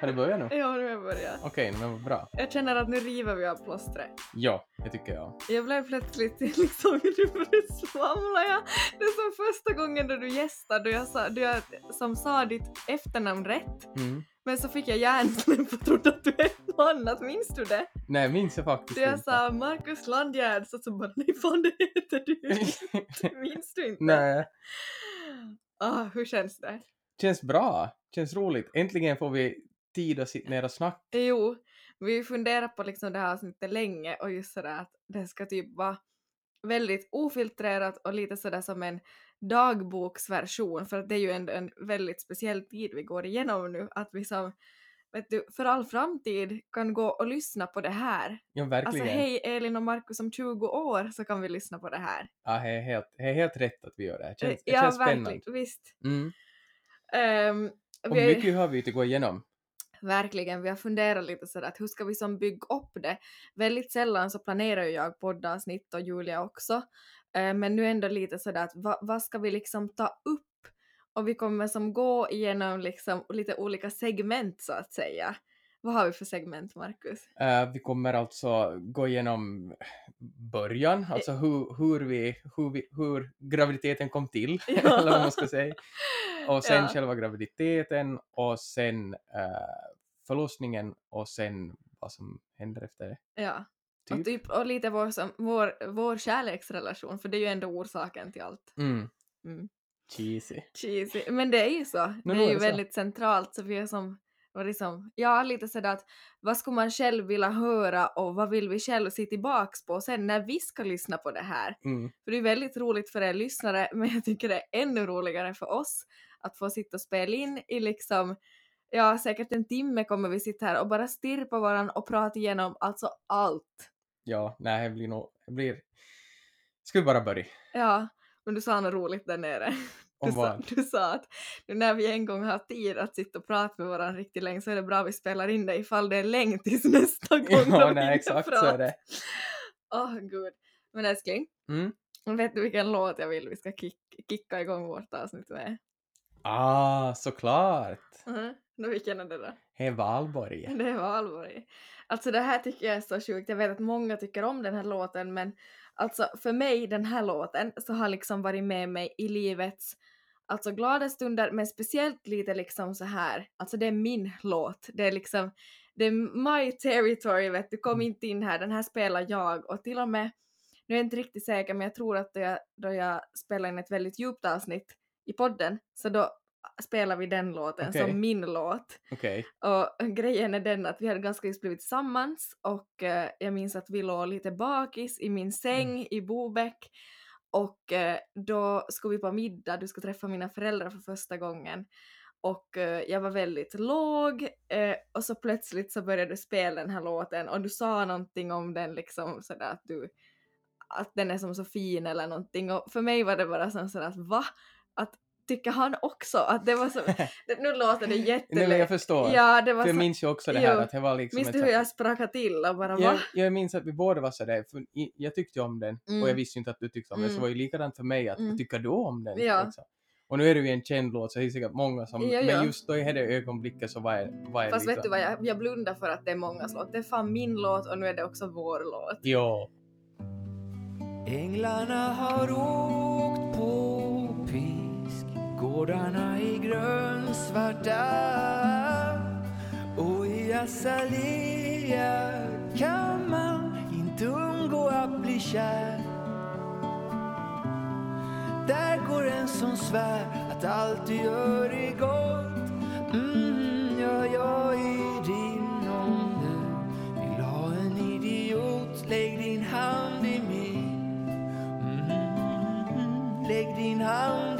Har det börjat nu? Ja, nu har jag börjat. Okej, men vad bra. Jag känner att nu river vi av plåstret. Ja, det tycker jag. Jag blev plötsligt liksom, nu svamlar jag. Det är som första gången då du gästade och jag sa, du jag, som sa ditt efternamn rätt. Mm. Men så fick jag hjärnsläpp och trodde att du hette något annat, minns du det? Nej, minns jag faktiskt Så jag inte. sa Markus Landgärd, så, så bara nej fan det heter du. minns du inte? Nej, Ah, hur känns det? känns bra. Känns roligt. Äntligen får vi tid att sitta ner och snacka. Jo, vi funderar på liksom det här avsnittet länge och just sådär att det ska typ vara väldigt ofiltrerat och lite sådär som en dagboksversion för att det är ju ändå en väldigt speciell tid vi går igenom nu att vi som vet du, för all framtid kan gå och lyssna på det här. Ja, Alltså verkligen. hej Elin och Markus om 20 år så kan vi lyssna på det här. Ja, det är helt, det är helt rätt att vi gör det. Det känns, det ja, känns spännande. verkligen, visst. Mm. Ehm, Och vi mycket har vi ju att gå igenom. Verkligen, vi har funderat lite sådär att hur ska vi som bygga upp det? Väldigt sällan så planerar ju jag poddavsnitt och Julia också. Eh, men nu ändå lite sådär att va, vad ska vi liksom ta upp? Och vi kommer som gå igenom liksom lite olika segment så att säga. Vad har vi för segment, Markus? Eh, vi kommer alltså gå igenom början, alltså hur, hur, vi, hur, vi, hur graviditeten kom till, Ja. eller vad man ska säga. Och sen Ja. själva graviditeten och sen eh, förlossningen och sen vad som händer efter det. Ja. Typ. Och, typ, och lite vår, som, vår, vår kärleksrelation, för det är ju ändå orsaken till allt. Mm. Mm. Cheesy. cheesy. Men det är ju så. Men det är är ju så. väldigt centralt så vi är som och liksom, ja lite sådär att vad skulle man själv vilja höra och vad vill vi själv se tillbaks på sen när vi ska lyssna på det här. Mm. För det är väldigt roligt för er lyssnare men jag tycker det är ännu roligare för oss att få sitta och spela in i liksom Ja, säkert en timme kommer vi sitta här och bara stirra på varandra och prata igenom alltså allt. Ja, nej, det blir nog... Det blir... Ska vi bara börja? Ja, men du sa något roligt där nere. Om Du sa, vad? du sa att nu när vi en gång har tid att sitta och prata med varandra riktigt länge så är det bra att vi spelar in det ifall det är länge tills nästa gång Ja, nej, exakt så är det. Åh gud. Men älskling, Mm. vet du vilken låt jag vill vi ska kick, kicka igång vårt avsnitt med? Ah, såklart! Uh-huh. Då vilken är det då? Det är Valborg. Det var allvarligt. Alltså det här tycker jag är så sjukt. Jag vet att många tycker om den här låten men alltså för mig den här låten så har liksom varit med mig i livets alltså glada stunder men speciellt lite liksom så här. Alltså det är min låt. Det är liksom det är my territory vet du. Kom inte in här. Den här spelar jag och till och med nu är jag inte riktigt säker men jag tror att då jag, då jag spelar in ett väldigt djupt avsnitt i podden så då spelar vi den låten Okej. som min låt. Okej. Och grejen är den att vi hade ganska just blivit tillsammans och eh, jag minns att vi låg lite bakis i min säng i Bobäck och eh, då skulle vi på middag, du skulle träffa mina föräldrar för första gången och eh, jag var väldigt låg eh, och så plötsligt så började du spela den här låten och du sa någonting om den liksom sådär att du att den är som så fin eller någonting och för mig var det bara som sådär att va? Att tycker han också att det var så, det, nu låter det Nej, jättelätt. jag förstår. Ja, det var För jag så, minns ju också det här Jo. att det var liksom minns du hur jag sprakade till och bara va? jag, jag minns att vi båda var sådär, för jag tyckte ju om den och Mm. jag visste ju inte att du tyckte om den, så Mm. det var ju likadant för mig att Mm. tycker du om den? Ja. Liksom. Och nu är det ju en känd låt så det är säkert många som, Ja, ja. men just då i det ögonblicket så var jag, var jag Fast liksom, vet du vad, jag, jag blundar för att det är mångas låt. Det är fan min låt och nu är det också vår låt. Jo. Änglarna har åkt Gårdarna är grönsvarta Och i Azalea kan man inte undgå att bli kär. Där går en som svär att allt du gör är gott. Mm, Ja, jag är din om du vill ha en idiot Lägg din hand i min. Mm, Lägg din hand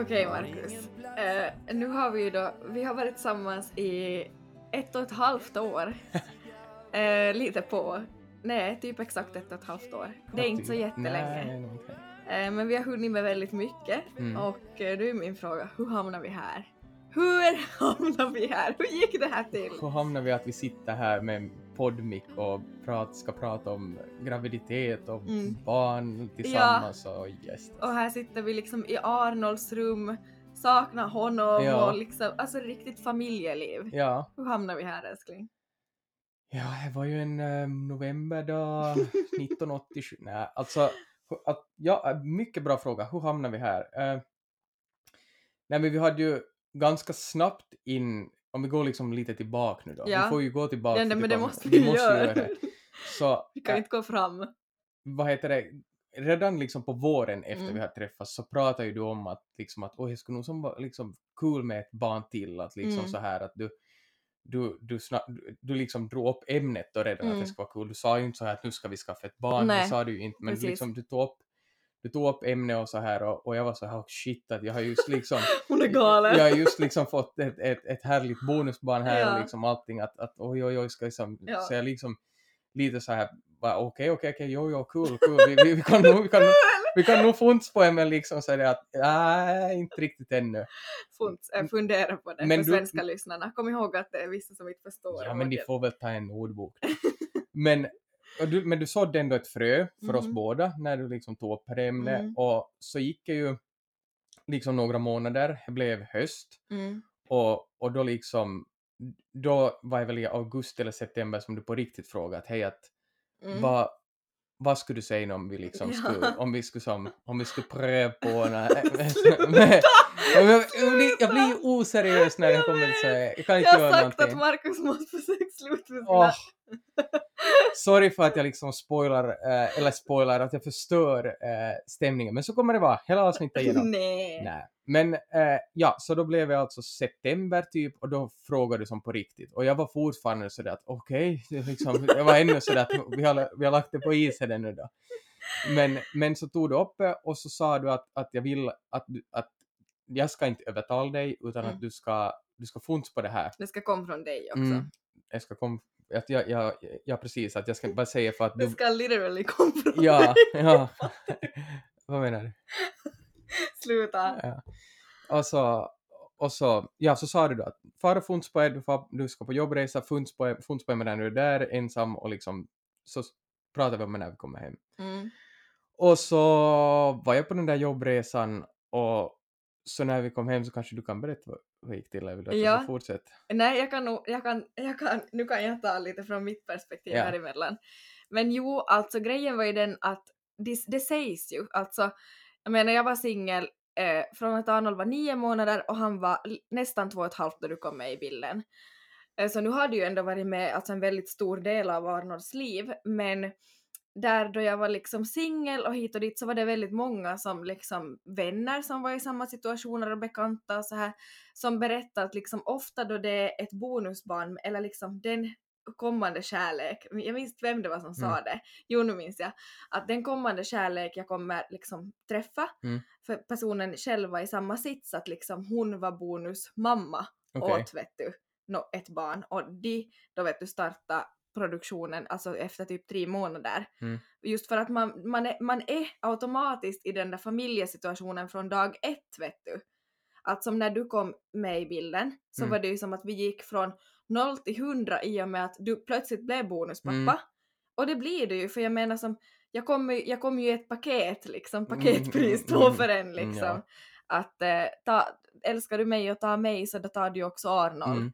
Okej Marcus. Eh, nu har vi ju då, vi har varit tillsammans i ett och ett halvt år. Eh, lite på. Nej, typ exakt ett och ett halvt år. Det är inte så jättelänge. Nej, nej, okej. Eh, men vi har hunnit med väldigt mycket. Mm. Och då är min fråga, hur hamnar vi här? Hur hamnar vi här? Hur gick det här till? Hur hamnar vi att vi sitter här med poddmick och prat, ska prata om graviditet och Mm. barn tillsammans och yes. Och här sitter vi liksom i Arnolds rum, saknar honom Ja. och liksom, alltså riktigt familjeliv. Ja, Hur hamnar vi här älskling? ja, det var ju en eh, novemberdag 1987. Nej, alltså, att, ja, äh, mycket bra fråga. Hur hamnar vi här? Eh, nej, men vi hade ju ganska snabbt in, om vi går liksom lite tillbaka nu då. Ja. Vi får ju gå tillbaka. Ja, nej, men det typ om- måste vi vi måste göra. göra det. Så, Vi kan äh, inte gå fram. vad heter det, redan liksom på våren efter Mm. vi har träffats så pratade ju du om att liksom att oj, det skulle nog som vara liksom kul med ett barn till, att liksom Mm. så här att du du, du, sna- du, du liksom drog upp ämnet då redan att Mm. det ska vara kul. Du sa ju inte så här att nu ska vi skaffa ett barn, det Nej, sa du ju inte, men precis. liksom du tog upp du tog upp ämnet och så här och, och jag var så här oh shit att jag har just liksom Hon är galen. jag har just liksom fått ett, ett, ett härligt bonusbarn här Ja. och liksom allting att, att oj oj oj ska liksom, Ja. så jag liksom lite så här bara okej okej okej jo jo kul kul vi, vi, vi kan nog vi kan, vi kan nog funts på det men liksom så är det att nej inte riktigt ännu. Funt, äh, fundera på det Men för du- svenska lyssnarna. Kom ihåg att det är vissa som inte förstår. Ja men de får väl ta en ordbok. men, du, men du sådde ändå ett frö för oss Mhm. båda när du liksom tog upp det ämnet Mm. och så gick det ju liksom några månader, det blev höst Mm. och, och då liksom då var det väl i augusti eller september som du på riktigt frågat hej att Mm. vad, vad skulle du säga om vi liksom Ja. skulle, om vi skulle som, om vi skulle pröva på när, jag, jag, blir, jag blir oseriös när jag Jag kommer till så vet. jag kan inte Jag göra har sagt någonting. att Markus måste få sex slut med. Åh. Sorry för att jag liksom spoilar, eh, eller spoilar, att jag förstör eh, stämningen, men så kommer det vara hela avsnittet igenom. Nej. Nej. Men eh, ja, så då blev det alltså september typ och då frågade du som på riktigt och jag var fortfarande sådär att okej, är liksom, jag var ännu sådär att vi har, vi har lagt det på is här nu då. Men, men så tog du upp och så sa du att, att jag vill att, att jag ska inte övertala dig utan Mm. att du ska, du ska funts på det här. Det ska komma från dig också. Mm. Jag ska kom, att jag, jag, ja precis, att jag ska bara säga för att Det du... ska literally komma från Ja, dig. ja. Vad menar du? Sluta. Ja. Och så, och så, ja så sa du då att fara funts på er, du, far, du ska på jobbresa, funts på funts på er medan du är där ensam och liksom så pratar vi om det när vi kommer hem. Mm. Och så var jag på den där jobbresan och så när vi kom hem så kanske du kan berätta vad, vad gick till vill att jag Ja. ska fortsätta? Nej, jag kan nog, jag kan, jag kan, nu kan jag ta lite från mitt perspektiv Ja. här emellan. Men jo, alltså grejen var ju den att det, det sägs ju, alltså, jag menar jag var singel eh, från att Arnold var nio månader och han var nästan två och ett halvt när du kom med i bilden. Eh, så nu har du ju ändå varit med alltså en väldigt stor del av Arnolds liv, men där då jag var liksom singel och hit och dit så var det väldigt många som liksom vänner som var i samma situationer och bekanta och så här som berättar att liksom ofta då det är ett bonusbarn eller liksom den kommande kärlek, jag minns vem det var som sa Mm. det, jo nu minns jag, att den kommande kärlek jag kommer liksom träffa, Mm. för personen själv var i samma sits att liksom hon var bonusmamma Okej. åt vet du, nå ett barn och de då vet du starta produktionen alltså efter typ tre månader. Mm. Just för att man, man, är, man är automatiskt i den där familjesituationen från dag ett vet du. Att som när du kom med i bilden så Mm. var det ju som att vi gick från noll till hundra i och med att du plötsligt blev bonuspappa. Mm. Och det blir det ju för jag menar som, jag kommer ju- jag kom ju i ett paket liksom, paketpris Mm, två mm, för en mm, liksom. ja. Att eh, ta, älskar du mig och ta mig så då tar du också Arnold.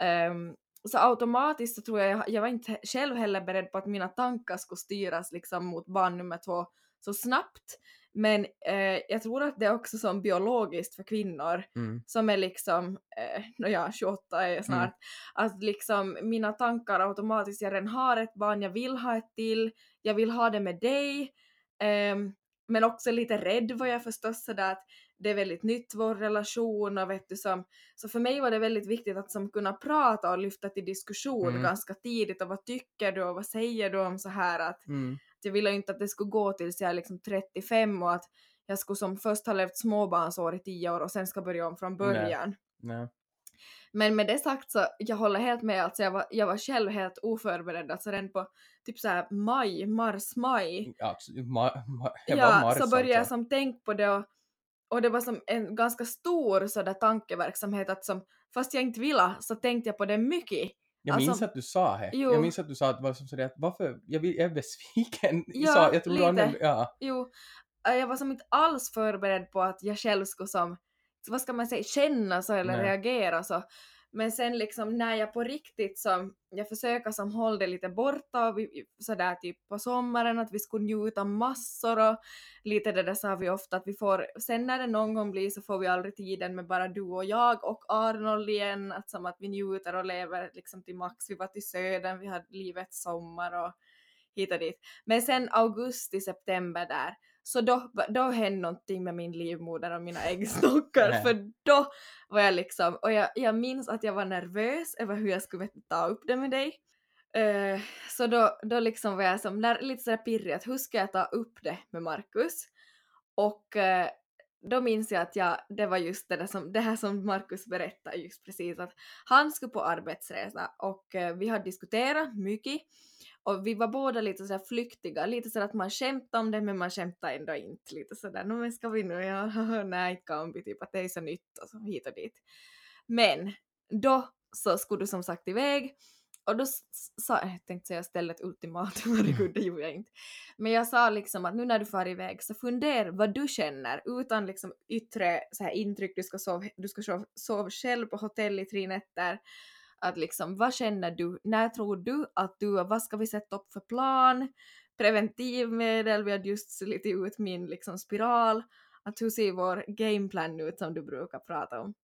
Mm. Så automatiskt så tror jag, jag, jag var inte själv heller beredd på att mina tankar skulle styras liksom mot barn nummer två så snabbt. Men eh, jag tror att det är också som biologiskt för kvinnor Mm. som är liksom, eh, no ja, 28 är jag snart, att liksom mina tankar automatiskt, jag redan har ett barn, jag vill ha ett till, jag vill ha det med dig, ehm, men också lite rädd var jag förstås sådär att det är väldigt nytt vår relation och vet du som, så för mig var det väldigt viktigt att som kunna prata och lyfta till diskussion Mm. ganska tidigt och vad tycker du och vad säger du om så här att Mm. jag ville inte att det skulle gå tills jag är liksom 35 och att jag skulle som först ha levt småbarnsår i 10 år och sen ska börja om från början. Nej. Men med det sagt så jag håller helt med, alltså jag var, jag var själv helt oförberedd, alltså redan på typ så här maj, mars, maj. Alltså, ma, ma, det var Ja, Mars så började jag alltså. som tänka på det och, och det var som en ganska stor sådär tankeverksamhet att som, fast jag inte ville så tänkte jag på det mycket. Jag Alltså, minns att du sa det. jo. Jag minns att du sa att, var som sådär, att varför, jag, vill, jag är besviken. Ja, sa, jag tror du lite. använde, ja. Jo, äh, jag var som inte alls förberedd på att jag själv skulle som, vad ska man säga, känna så eller Nej. reagera så. Men sen liksom när jag på riktigt så, jag försöker som hålla det lite borta och vi, sådär typ på sommaren att vi skulle njuta massor och lite det där sa vi ofta att vi får, sen när det någon gång blir så får vi aldrig tiden med bara du och jag och Arnold igen, att som att vi njuter och lever liksom till max, vi var till södern, vi hade livets sommar och hit och dit. Men sen augusti, september där, så då, då hände någonting med min livmoder och mina äggstockar Nej. för då var jag liksom, och jag, jag minns att jag var nervös över hur jag skulle ta upp det med dig. Eh, så då, då liksom var jag som, när, lite sådär pirrig att hur ska jag ta upp det med Markus? Och eh, då minns jag att jag, det var just det, där som, det här som Markus berättade just precis att han skulle på arbetsresa och eh, vi hade diskuterat mycket och vi var båda lite sådär flyktiga, lite så att man skämtade om det men man skämtade ändå inte lite sådär, no, men ska vi nu, ja, nej inte kan vi, typ att det är så nytt och så hit och dit. Men då så skulle du som sagt iväg och då sa, jag tänkte säga ställa ett ultimatum, herregud det gjorde jag inte. Men jag sa liksom att nu när du far iväg så fundera vad du känner utan liksom yttre så här intryck, du ska sova, du ska sova, sova själv på hotell i tre nätter. Att liksom vad känner du, när tror du att du, vad ska vi sätta upp för plan, preventivmedel, vi hade just slitit ut min liksom spiral, att hur ser vår gameplan ut som du brukar prata om.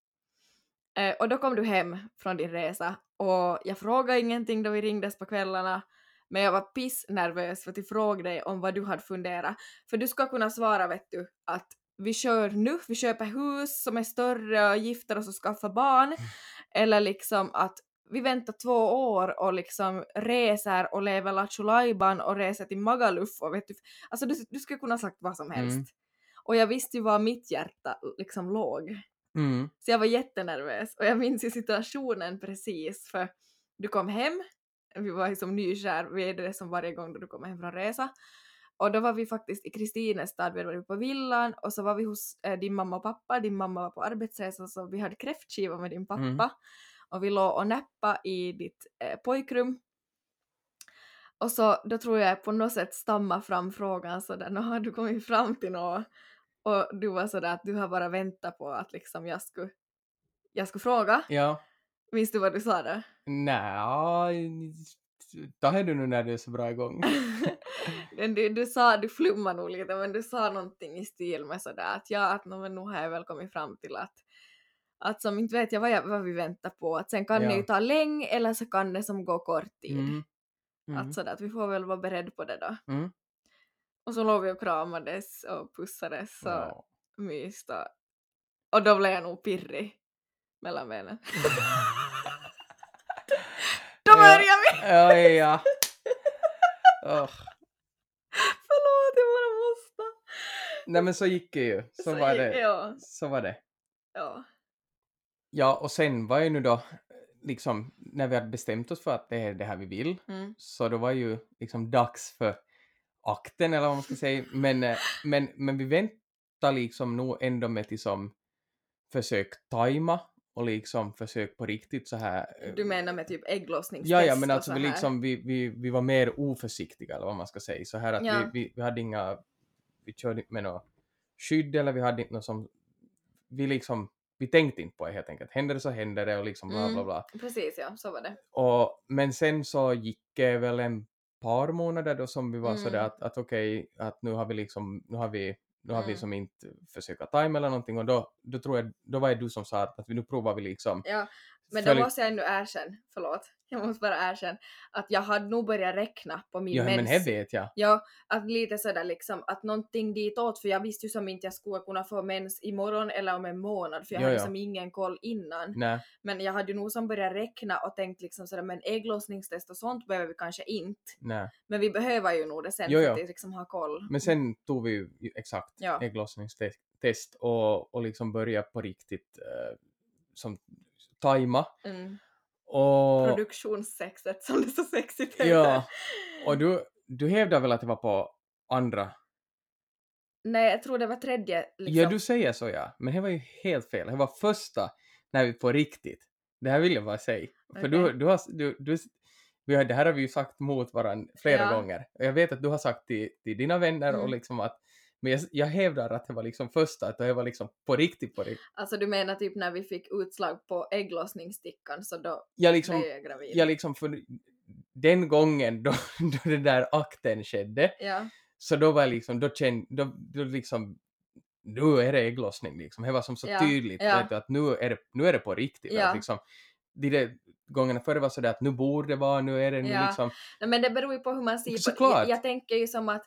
Eh, och då kom du hem från din resa och jag frågade ingenting då vi ringdes på kvällarna men jag var pissnervös för att fråga dig om vad du hade funderat. För du ska kunna svara vet du att vi kör nu, vi köper hus som är större och gifter oss och skaffar barn. Eller liksom att vi väntar två år och liksom reser och lever Lattjo och reser till Magaluf och vet du. Alltså du, du skulle kunna sagt vad som helst. Mm. Och jag visste ju var mitt hjärta liksom låg. Mm. Så jag var jättenervös och jag minns ju situationen precis för du kom hem, vi var som nykär, vi är det som varje gång då du kommer hem från resa. Och då var vi faktiskt i Kristinestad, vi var på villan och så var vi hos eh, din mamma och pappa, din mamma var på arbetsresa så vi hade kräftskiva med din pappa. Mm. Och vi låg och näppa i ditt eh, pojkrum. Och så då tror jag på något sätt stamma fram frågan sådär, nå har du kommit fram till något? Och du var sådär att du har bara väntat på att liksom jag skulle, jag skulle fråga. Ja. Minns du vad du sa då? Nej, det du nu när du är så bra igång. Du, du sa, du flummade nog lite men du sa någonting i stil med sådär att ja, att men nu har jag väl kommit fram till att att som inte vet jag vad, jag, vad vi väntar på, att sen kan det Ja. ju ta länge eller så kan det som gå kort tid. Mm. Mm. Att sådär att vi får väl vara beredda på det då. Mm. Och så låg vi och kramades och pussades och Ja. myste och, då blev jag nog pirrig mellan benen. Då Ja. börjar vi! Ja, ja. Oh. Förlåt, jag bara måste. Nej men så gick det ju. Så, var gick- det. Ja, Så var det. ja. Ja, och sen var ju nu då liksom när vi hade bestämt oss för att det är det här vi vill Mm. så då var ju liksom dags för akten eller vad man ska säga. Men, eh, men, men vi väntar liksom nog ändå med till som försök tajma och liksom försök på riktigt så här. eh, Du menar med typ ägglossningstest Ja, ja, men alltså så vi, liksom, vi, vi, vi var mer oförsiktiga eller vad man ska säga. Så här att Ja. vi, vi, vi hade inga, vi körde inte med något skydd eller vi hade inte något som, vi liksom, vi tänkte inte på det helt enkelt. Händer det så händer det och liksom bla Mm. bla bla. Precis, ja, så var det. Och, men sen så gick det väl en par månader då som vi var Mm. sådär att, att okej, att nu har vi liksom, nu har vi, nu har vi Mm. som inte försökt tajma eller någonting och då, då tror jag, då var det du som sa att, att vi nu provar vi liksom. Ja, men följ- då måste jag ändå erkänna, förlåt, jag måste bara erkänna att jag hade nog börjat räkna på min Ja, men mens. det vet jag. Ja, att lite sådär liksom att någonting ditåt för jag visste ju som inte jag skulle kunna få mens imorgon eller om en månad för jag Ja, hade ja. som ingen koll innan. Nej, Men jag hade ju nog som börjat räkna och tänkt liksom sådär men ägglossningstest och sånt behöver vi kanske inte. nej. Men vi behöver ju nog det sen Jo, för jo. att liksom ha koll. Men sen tog vi ju exakt Ja. ägglossningstest och, och liksom börja på riktigt eh, som tajma. Mm. Och, Produktionssexet som det så sexigt heter. ja, och du, du hävdar väl att det var på andra? Nej, jag tror det var tredje liksom. Ja, du säger så ja, men det var ju helt fel. Det var första när vi på riktigt Det här vill jag bara säga. För Okej. du, du har, du, du, vi har, det här har vi ju sagt mot varandra flera Ja. gånger. Och jag vet att du har sagt till, till dina vänner och Mm. liksom att men jag, jag hävdar att det var liksom första, att det var liksom på riktigt på riktigt. Alltså du menar typ när vi fick utslag på ägglossningsstickan så då Jag liksom, blev jag gravid? jag liksom för den gången då, då den där akten skedde, Ja. så då var jag liksom, då kände, då, då liksom, nu är det ägglossning liksom. Det var som så Ja, tydligt, ja. vet att nu är det, nu är det på riktigt. Ja. Att liksom, de där gångerna före var sådär att nu borde det vara, nu är det, nu Ja. liksom, men det beror ju på hur man ser på det. Jag, jag tänker ju som att,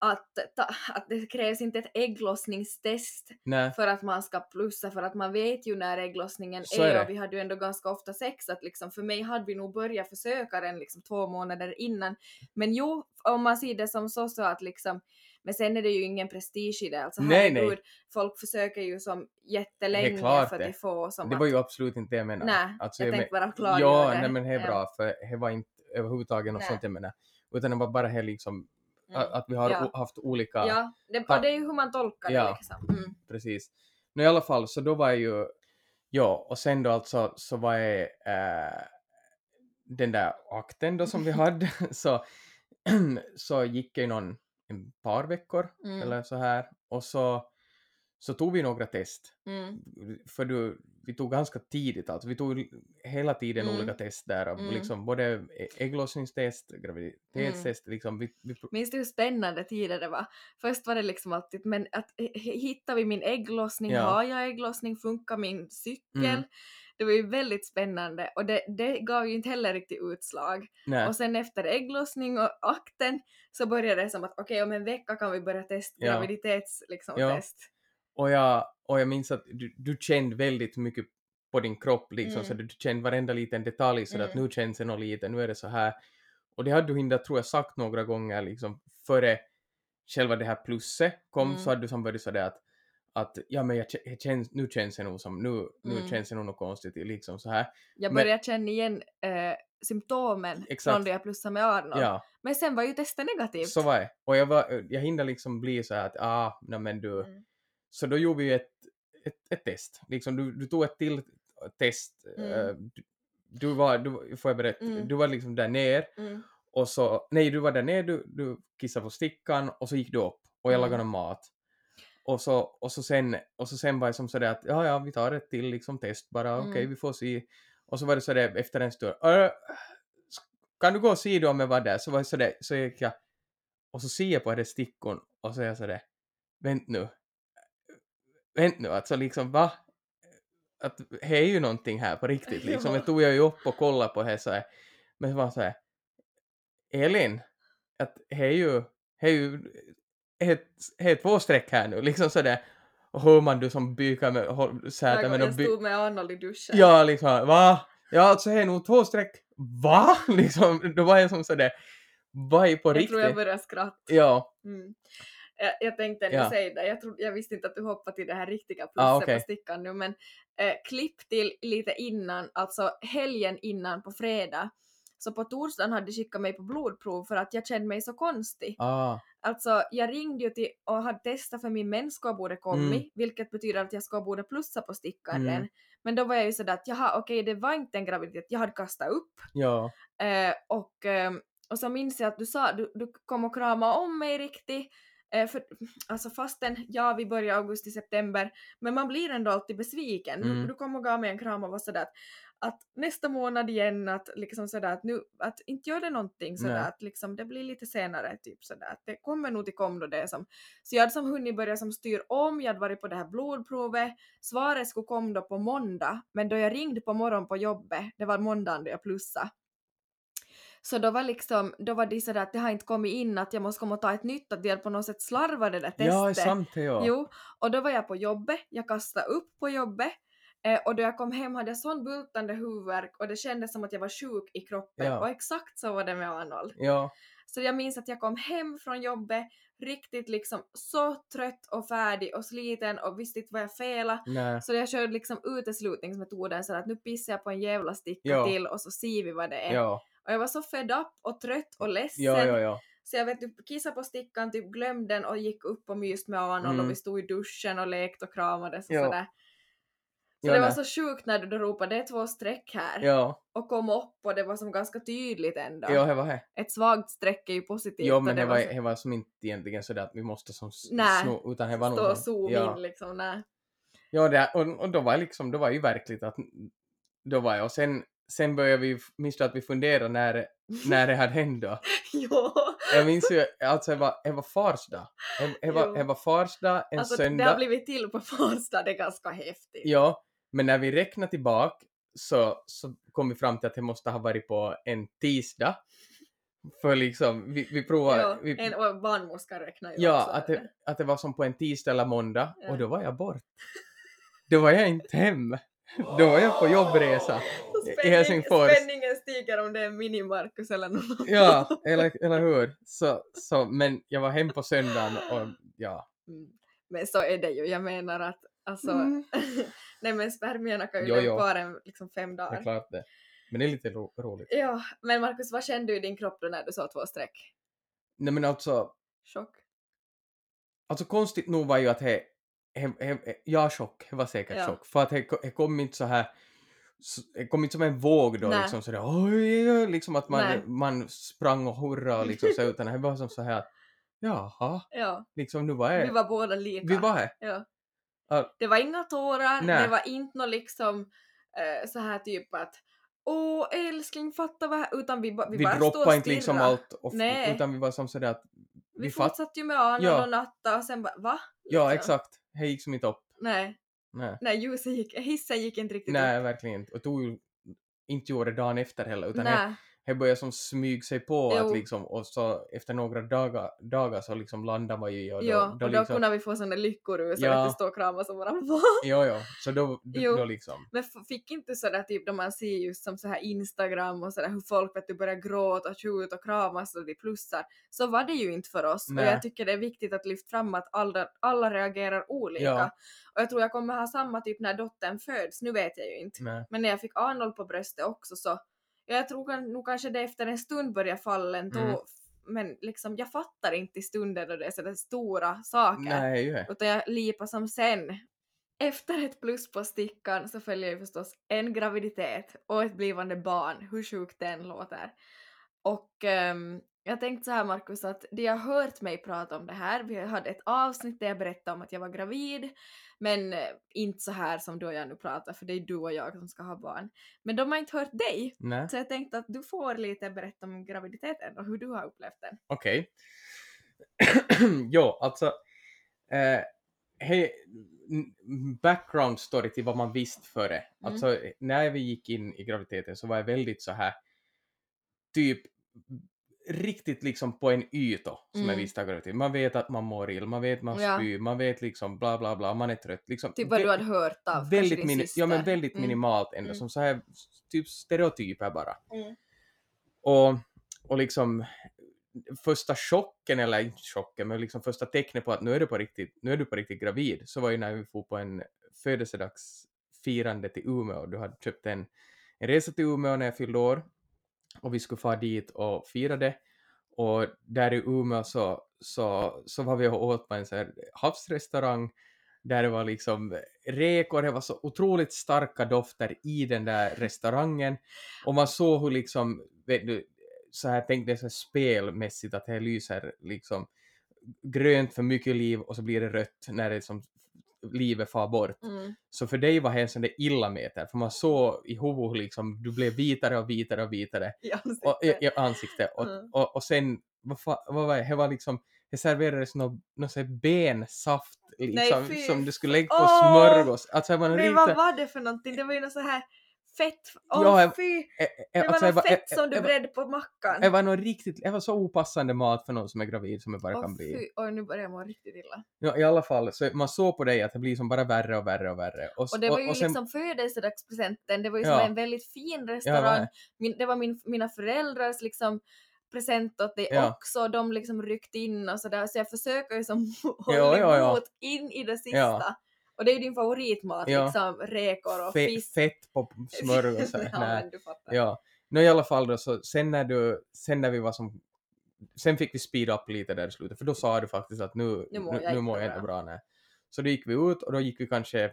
att, ta, att det krävs inte ett ägglossningstest nej, för att man ska plussa för att man vet ju när ägglossningen är, är det. och vi hade ju ändå ganska ofta sex att liksom för mig hade vi nog börjat försöka den liksom två månader innan. Men jo, om man ser det som så så att liksom men sen är det ju ingen prestige i det. Alltså Nej, nej. folk försöker ju som jättelänge för att det. får som det att, var ju absolut inte det jag menade. Nej, Alltså, jag men- tänkte bara klargöra Ja, det. nej men det är Ja. bra, för det var inte överhuvudtaget något Nej. sånt jag menar. Utan det var bara här liksom, Mm. att, vi har Ja. haft olika, Ja, det, det är ju hur man tolkar Ja. det liksom. Mm. precis. Nu i alla fall, så då var jag ju, ja, och sen då alltså så var jag äh, den där akten då som vi hade, så, så gick jag ju någon, en par veckor Mm. eller så här, och så, så tog vi några test. Mm. För du, vi tog ganska tidigt alltså, vi tog hela tiden Mm. olika test där, och Mm. liksom både ä- ägglossningstest, graviditetstest, liksom vi, vi, Minns du hur spännande tider det var? Först var det liksom alltid, men att hittar vi min ägglossning? Ja. Har jag ägglossning? Funkar min cykel? Mm. Det var ju väldigt spännande och det, det gav ju inte heller riktigt utslag. nej, Och sen efter ägglossning och akten så började det som att okej om en vecka kan vi börja testa Ja. graviditets liksom, Ja. och jag, och jag minns att du, du kände väldigt mycket på din kropp liksom, så Mm. du kände varenda liten detalj så att Mm. nu känns det nog lite, nu är det så här. Och det hade du hindat, tror jag, sagt några gånger liksom före själva det här plusset kom, Mm. så hade du som börjat sådär att att ja men jag, jag känns, nu känns det nog som, nu, nu Mm. känns det nog något konstigt liksom så här. Jag Men- började känna igen eh, symptomen Exakt. från det jag plussade med Arnold. Ja, Men sen var ju testet negativt. så var det. Och jag, var, jag hinner liksom bli så här att ah, nej men du, Mm. Så då gjorde vi ett, ett, ett test. Liksom, du, du tog ett till test. Mm. eh, du, du var, du, får jag berätta, Mm. du var liksom där ner Mm. och så, nej du var där ner, du, du kissade på stickan och så gick du upp och jag Mm. lagade mat. Och så, och så sen, och så sen var det som sådär att ja, ja, vi tar ett till liksom test bara, okej, Mm. vi får se. Och så var det sådär efter en stund, "Äh, kan du gå och se då om jag var där? Så var det sådär, så gick jag, och så ser jag på det stickon och så är jag sådär, vänt nu, vänt nu, alltså liksom va? Att det är ju någonting här på riktigt liksom. Jag tog jag ju upp och kollade på det så här. Men det var så här, Elin, att det är ju, det är ju, det är två streck här nu, liksom sådär. Och hör man du som bykar med, Jag, med jag stod med Arnold i duschen. Ja, liksom, va? Ja, alltså det är nog två streck. Va? Liksom, då var jag som sådär, vad är på jag riktigt? tror jag började skratta. Ja, Mm. Jag, jag tänkte Ja. säga det, jag, trodde, jag visste inte att du hoppade till det här riktiga plusset Ah, okej. på stickan nu men eh, klipp till lite innan, alltså helgen innan på fredag. Så på torsdagen hade de skickat mig på blodprov för att jag kände mig så konstig. ah, Alltså jag ringde ju till och hade testat för min menskoa borde kommit, Mm. vilket betyder att jag ska borde plussa på stickan Mm. Men då var jag ju sådär att jaha okej det var inte en graviditet, jag hade kastat upp. ja, Eh, och, ehm, och så minns jag att du sa, du, du kom och kramade om mig riktigt. Eh, för, alltså fastän, ja vi börjar augusti, september, men man blir ändå alltid besviken. Mm. du kom och gav mig en kram och var sådär att, att nästa månad igen, att liksom sådär att nu, att inte gör det någonting sådär Nej. att liksom det blir lite senare typ sådär att det kommer nog till kom då det som. Så jag hade som hunnit börja som styr om, jag hade varit på det här blodprovet, svaret skulle komma då på måndag, men då jag ringde på morgon på jobbet, det var måndagen då jag plussade, så då var liksom, då var det sådär att det har inte kommit in att jag måste komma och ta ett nytt, att de hade på något sätt slarvat det där testet. ja, sant det ja. Jo, och då var jag på jobbet, jag kastade upp på jobbet eh, och då jag kom hem hade jag sån bultande huvudvärk och det kändes som att jag var sjuk i kroppen Ja. och exakt så var det med Arnold. Ja, Så jag minns att jag kom hem från jobbet riktigt liksom så trött och färdig och sliten och visste inte vad jag felade. Så jag körde liksom uteslutningsmetoden så att nu pissar jag på en jävla sticka Ja. till och så ser vi vad det är. ja, Och jag var så fed up och trött och ledsen. ja, ja, ja. Så jag vet, du kissade på stickan, typ glömde den och gick upp och myste med Arnold Mm. och vi stod i duschen och lekte och kramades och Ja. sådär. Så Ja, det var nej. så sjukt när du då ropade det är två streck här Ja, och kom upp och det var som ganska tydligt ändå. ja, det var det. Ett svagt streck är ju positivt. Och men det var, så- det var som inte egentligen sådär att vi måste som Nej, sno, utan det var nog stå och som- zoom ja. in liksom. Nej. Ja, det, och, och då var liksom, då var ju verkligt att då var jag, och sen, sen började vi, minns du att vi funderade när, när det hade hänt då? jo. Jag minns ju, alltså det var, det var fars dag. Det- Det var, det var fars dag, en Alltså det söndag. har blivit till på Fars dag, det är ganska häftigt. Ja, men när vi räknade tillbaka så, så kom vi fram till att det måste ha varit på en tisdag. För liksom, vi, vi provade, Ja, vi, en, och barnmorska räknar ju ja också. att, det, att det var som på en tisdag eller måndag Ja. och då var jag bort. Då var jag inte hem. Då var jag på jobbresa. I spänning, Helsingfors. spänningen stiger om det är Mini-Marcus eller annan. Ja, eller, eller hur? Så, så, men jag var hem på söndagen och ja. Mm. Men så är det ju, jag menar att alltså, Mm. nej men spermierna kan ju leva kvar en, liksom fem Det är dagar. klart det. Men det är lite ro, roligt. Ja, men Marcus, vad kände du i din kropp då när du såg två streck? Nej men alltså, Chock? alltså konstigt nog var ju att det, he, he, he, ja chock, det var säkert Ja. chock. För att det, ko- det kom inte så här, det kom inte som en våg då Nej. liksom sådär oj, liksom att Nej. man, man sprang och hurra och liksom så utan det var som så här jaha, Ja, liksom nu var jag, vi var båda lika. vi var här. Ja. Ja. Det var inga tårar, Nej. det var inte något liksom eh, så här typ att Åh älskling fatta vad här, utan vi, vi, Vi, bara stod och inte liksom allt och, Nej. utan vi var som sådär att Vi, vi fortsatte ju med Arnold Ja. och Natta och sen bara va? ja Liksom. exakt, det gick som inte upp. Nej, Nej, nej ljuset gick, hissen gick inte riktigt Nej upp. verkligen inte. Och tog ju inte gjorde dagen efter heller utan Nej, det började som smyg sig på Jo. att liksom och så efter några dagar, dagar så liksom landade man ju och då, ja, då, och då liksom, kunde vi få såna lyckorus Ja. och att stå och kramas och bara va? Jo, jo, så då, Jo. då liksom. Men fick inte sådär typ då man ser just som så här Instagram och sådär hur folk vet du börjar gråta och tjuta och kramas och de plussar. Så var det ju inte för oss Nej. och jag tycker det är viktigt att lyfta fram att alla, alla reagerar olika. Ja. Och jag tror jag kommer ha samma typ när dottern föds, nu vet jag ju inte. Nej. Men när jag fick Arnold på bröstet också så jag tror nog kanske det efter en stund börjar fallen då, Mm. men liksom jag fattar inte i stunden då det är sådär stora saker. Nej. Utan jag lipar som sen. Efter ett plus på stickan så följer ju förstås en graviditet och ett blivande barn, hur sjukt den låter. Och ehm, jag tänkte så här Markus att de har hört mig prata om det här, vi hade ett avsnitt där jag berättade om att jag var gravid, men eh, inte så här som du och jag nu pratar för det är du och jag som ska ha barn. Men de har inte hört dig, Nej, så jag tänkte att du får lite berätta om graviditeten och hur du har upplevt den. okej. jo, alltså. Eh, hej, background story till vad man visste före. Mm. Alltså när vi gick in i graviditeten så var jag väldigt så här typ riktigt liksom på en yta som Mm. visste av graviditet. Man vet att man mår illa, man vet man Ja. spyr, man vet liksom bla bla bla, man är trött. Liksom, Typ vad du hade hört av väldigt, din syster. ja, men väldigt Mm. minimalt ändå, Mm. som så här typ stereotyper bara. Mm. Och, och liksom första chocken, eller inte chocken, men liksom första tecknet på att nu är du på riktigt, nu är du på riktigt gravid, så var ju när vi får på en födelsedagsfirande till Umeå. Du hade köpt en, en resa till Umeå när jag fyllde år och vi skulle fara dit och fira det. Och där i Umeå så, så, så var vi och åt på en sån här havsrestaurang där det var liksom räkor, det var så otroligt starka dofter i den där restaurangen och man såg hur liksom, vet du, så här tänkte jag så här spelmässigt att det lyser liksom grönt för mycket liv och så blir det rött när det som livet far bort. Mm. Så för dig var det en sån där illameter, för man såg i huvudet liksom du blev vitare och vitare och vitare I ansiktet. och, i, i ansiktet. Och, Mm. och, och sen, vad, fa, vad var det, det var liksom, det serverades någon, någon sån bensaft liksom, fy som du skulle lägga på Åh! smörgås. Alltså det var någon Nej riktigt... vad var det för någonting? Det var ju något så här fett. Åh Ja, jag- fy! eh, Det eh, var alltså, något var- fett som du det bredde på mackan. Det var nog riktigt, det var så opassande mat för någon som är gravid som det bara Åh kan bli. fy, oj nu börjar jag må riktigt illa. Ja, I alla fall, så man såg på dig att det blir som bara värre och värre och värre. Och, Och det var ju och sen, liksom födelsedagspresenten, det var ju som Ja. en väldigt fin Ja, restaurang. är- Min, det var min, mina föräldrars liksom present åt dig Ja. också, de liksom ryckte in och sådär, så jag försöker ju som hålla Ja, ja, ja. emot in i det sista. Och det är ju din favoritmat, Ja. liksom räkor och fe, fisk. fett på smörgåsar. ja, Nej. men du fattar. Ja, no, i alla fall då så sen när du, sen när vi var som, sen fick vi speeda upp lite där i slutet för då sa du faktiskt att nu, Nu mår jag nu inte mår jag bra. inte bra. Nej. Så då gick vi ut och då gick vi kanske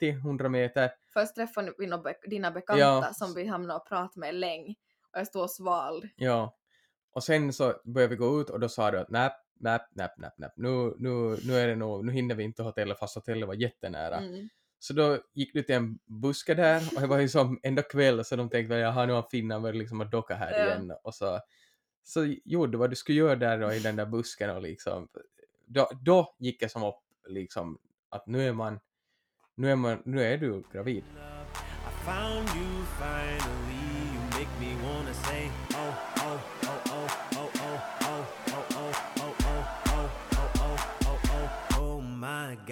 50-100 meter. Först träffade vi några dina bekanta Ja. som vi hamnade och pratade med länge. Och jag stod och svalde. Ja. Och sen så började vi gå ut och då sa du att näpp, näpp, näpp, näpp, näpp. Nu, nu, nu är det nog, nu hinner vi inte hotellet fast hotellet var jättenära. Mm. Så då gick du till en buske där och det var ju som ändå kväll så de tänkte väl jaha nu har finnen börjat liksom att docka här Ja. igen och så så gjorde du vad du skulle göra där då i den där busken och liksom då, då gick det som upp liksom att nu är man nu är man nu är du gravid.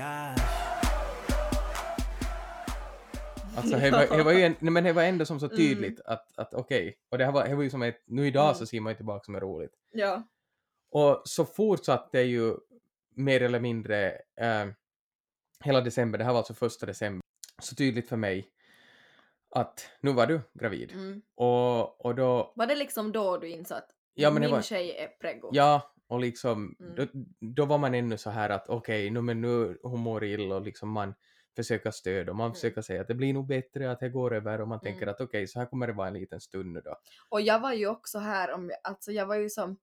Gosh. Alltså det var, det var ju en, men det var ändå som så Mm. tydligt att, att okej, och det här var, det var ju som ett, nu idag så Mm. ser man ju tillbaka som är roligt. Ja. Och så fortsatte det ju mer eller mindre eh, hela december, det här var alltså första december, så tydligt för mig att nu var du gravid. Mm. Och, och då, Var det liksom då du insåg att Ja, min var- tjej är preggo? ja, och liksom, Mm. då, då var man ännu så här att okej, nu men nu hon mår illa och liksom man försöker stödja och man Mm. försöker säga att det blir nog bättre, att det går över och man tänker Mm. att okej, så här kommer det vara en liten stund nu då. Och jag var ju också här om, alltså jag var ju som,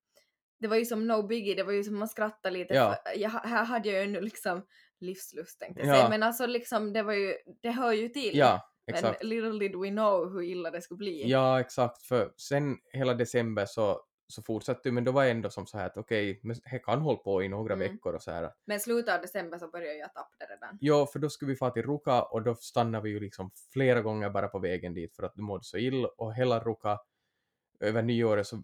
det var ju som no biggie, det var ju som man skrattade lite, Ja. jag, här hade jag ju nu liksom livslust tänkte jag Ja. säga, men alltså liksom det var ju, det hör ju till. Ja, men exakt. little did we know hur illa det skulle bli. Ja, exakt, för sen hela december så, så fortsatte men då var det ändå som så här att okej, men det kan hålla på i några Mm. veckor och så här. Men slutet av december så började jag tappa det redan. Ja, för då skulle vi få till Ruka och då stannade vi ju liksom flera gånger bara på vägen dit för att du mådde så illa och hela Ruka över nyåret så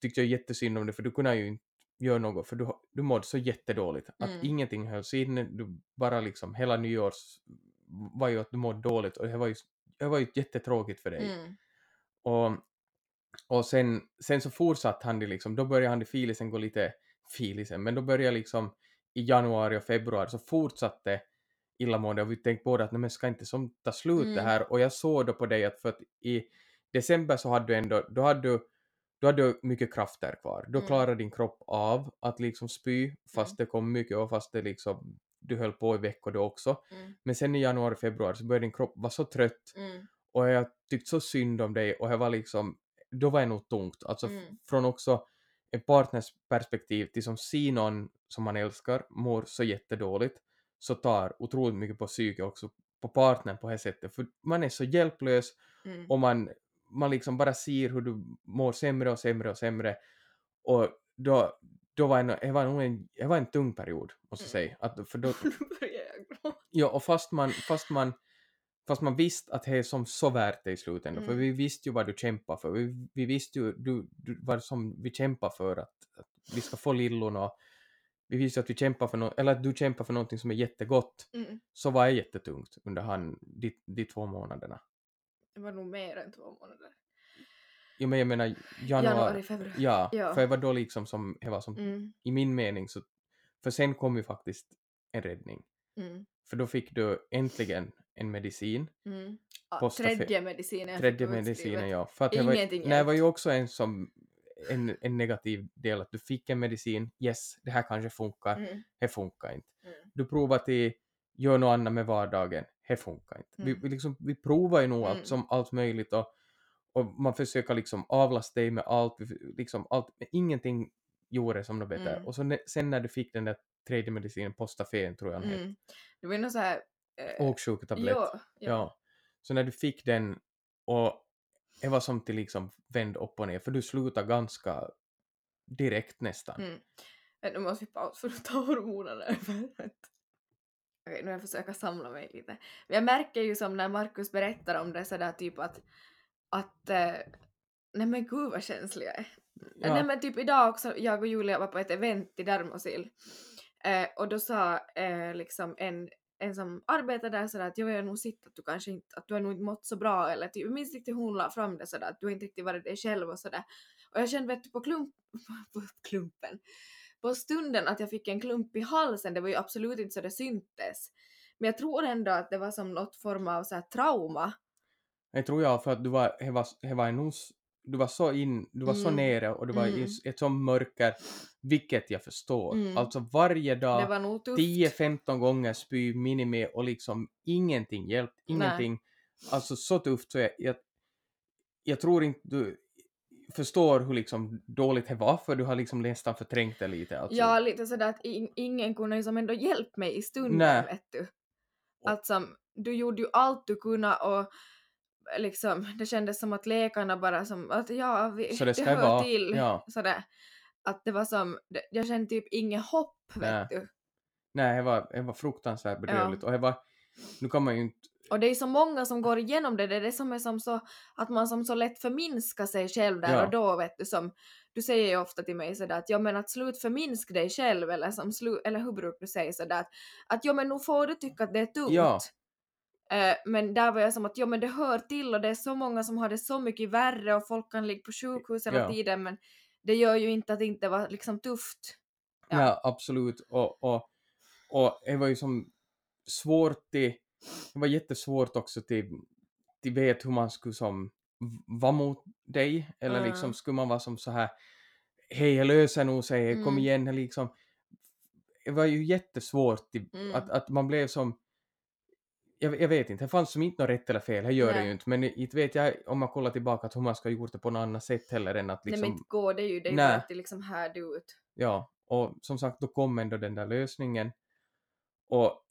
tyckte jag jättesynd om det för du kunde ju inte göra något för du, du mådde så jättedåligt att Mm. ingenting hölls in, du bara liksom hela nyårs var ju att du mådde dåligt och det var ju, det var ju jättetråkigt för dig. Mm. Och, och sen, sen så fortsatte han det liksom, då började han det filisen gå lite, filisen, men då började liksom i januari och februari så fortsatte illamående och vi tänkte båda att men ska inte som ta slut det Mm. här och jag såg då på dig att för att i december så hade du ändå, då hade du då hade du mycket krafter kvar. Då Mm. klarade din kropp av att liksom spy fast det kom mycket och fast det liksom du höll på i veckor då också. Mm. Men sen i januari, februari så började din kropp vara så trött Mm. och jag tyckte så synd om dig och jag var liksom, då var det nog tungt. Alltså Mm. från också en partners perspektiv till som se någon som man älskar mår så jättedåligt så tar otroligt mycket på psyke också på partnern på det här sättet för man är så hjälplös Mm. och man, man liksom bara ser hur du mår sämre och sämre och sämre och då, då var det, det var en, det var en tung period måste jag Mm. säga. Att, för då. Ja, och fast man, fast man, fast man visste att det är som så värt det i slutändan, för Mm. vi visste ju vad du kämpar för, vi, vi visste ju du, du, vad som vi kämpar för, att, att vi ska få lillon och vi visste att vi kämpar för något, eller att du kämpar för någonting som är jättegott, Mm. så var det jättetungt under han, de, de två månaderna. Det var nog mer än två månader. Jo men jag menar januari, Januari, februari. ja, Ja. för det var då liksom som, det var som, Mm. i min mening så, för sen kom ju faktiskt en räddning, Mm. för då fick du äntligen en medicin Mm. Ja, tredje medicinen. Tredje medicinen, ja. För att var, Ingenting nej, det var ju också en, som, en, en negativ del att du fick en medicin, yes, det här kanske funkar, Mm. det funkar inte. Mm. Du provar till, gör något annat med vardagen, det funkar inte. Vi, Mm. vi, liksom, vi provar ju nog Mm. allt, som allt möjligt och, och man försöker liksom avlasta dig med allt, vi- liksom allt, men ingenting gjorde som något bättre. Mm. Och så ne- sen när du fick den där tredje medicinen, Postafen tror jag Mm. Det var ju något så här... eh, åksjuketablett. ja, ja. Ja. Så när du fick den och det var som till liksom vänd upp och ner för du slutade ganska direkt nästan. Mm. Nu måste vi pausa för att ta hormonerna över. Okej, nu jag försöka samla mig lite. Men jag märker ju som när Markus berättar om det sådär typ att, att eh, nej men gud vad känslig jag är. Ja. Nej men typ idag också, jag och Julia var på ett event i Dermosil. Eh, och då sa eh, liksom en, en som arbetar där sådär att jag har nog sett att du kanske inte, att du har nog inte mått så bra eller typ, jag minns riktigt hon la fram det sådär att du har inte riktigt varit dig själv och sådär. Och jag kände vet du på klump, på klumpen, på stunden att jag fick en klump i halsen, det var ju absolut inte så det syntes. Men jag tror ändå att det var som något form av så här trauma. Jag tror jag för att du var, det var, det var en s- du var så in, du var så Mm. nere och du var i Mm. s- ett sånt mörker, vilket jag förstår. Mm. Alltså varje dag, var nog tufft. 10-15 gånger spy minimi och liksom ingenting hjälpt, Nej. ingenting. Alltså så tufft så jag, jag, jag tror inte du förstår hur liksom dåligt det var för du har liksom nästan förträngt det lite. Alltså. Ja, lite sådär att in, ingen kunde liksom ändå hjälpt mig i stunden, Nej. vet du. Alltså, du gjorde ju allt du kunde och liksom, det kändes som att läkarna bara som att ja, vi, Så det det, ska hör vara, till. ja. Sådär. Att det var som, det- jag kände typ inget hopp, vet Nej. du. Nej, det var, det var fruktansvärt bedrövligt och det var, nu kan man ju inte, Och det är så många som går igenom det, det är det som är som så, att man som så lätt förminskar sig själv där Ja. och då vet du som, du säger ju ofta till mig sådär att ja men att slut förminska dig själv eller som slu, eller hur brukar du säga sådär att, att ja men nu får du tycka att det är tungt. Ja. Eh, men där var jag som att ja men det hör till och det är så många som har det så mycket värre och folk kan ligga på sjukhus hela Ja. tiden men det gör ju inte att det inte var liksom tufft. ja, Ja. absolut och, och, och det var ju som svårt till, det var jättesvårt också till, till vet hur man skulle som vara mot dig eller Mm. liksom skulle man vara som så här hej jag löser nog sig, kom Mm. igen liksom det var ju jättesvårt till, Mm. att, att man blev som jag, jag vet inte, det fanns som inte något rätt eller fel, det gör det Nej. ju inte, men inte vet jag om man kollar tillbaka att hur man ska ha gjort det på något annat sätt heller än att Nej liksom men inte går det ju, det är ju Nej. bara att det liksom härde ut. Ja, och som sagt, då kom ändå den där lösningen. Och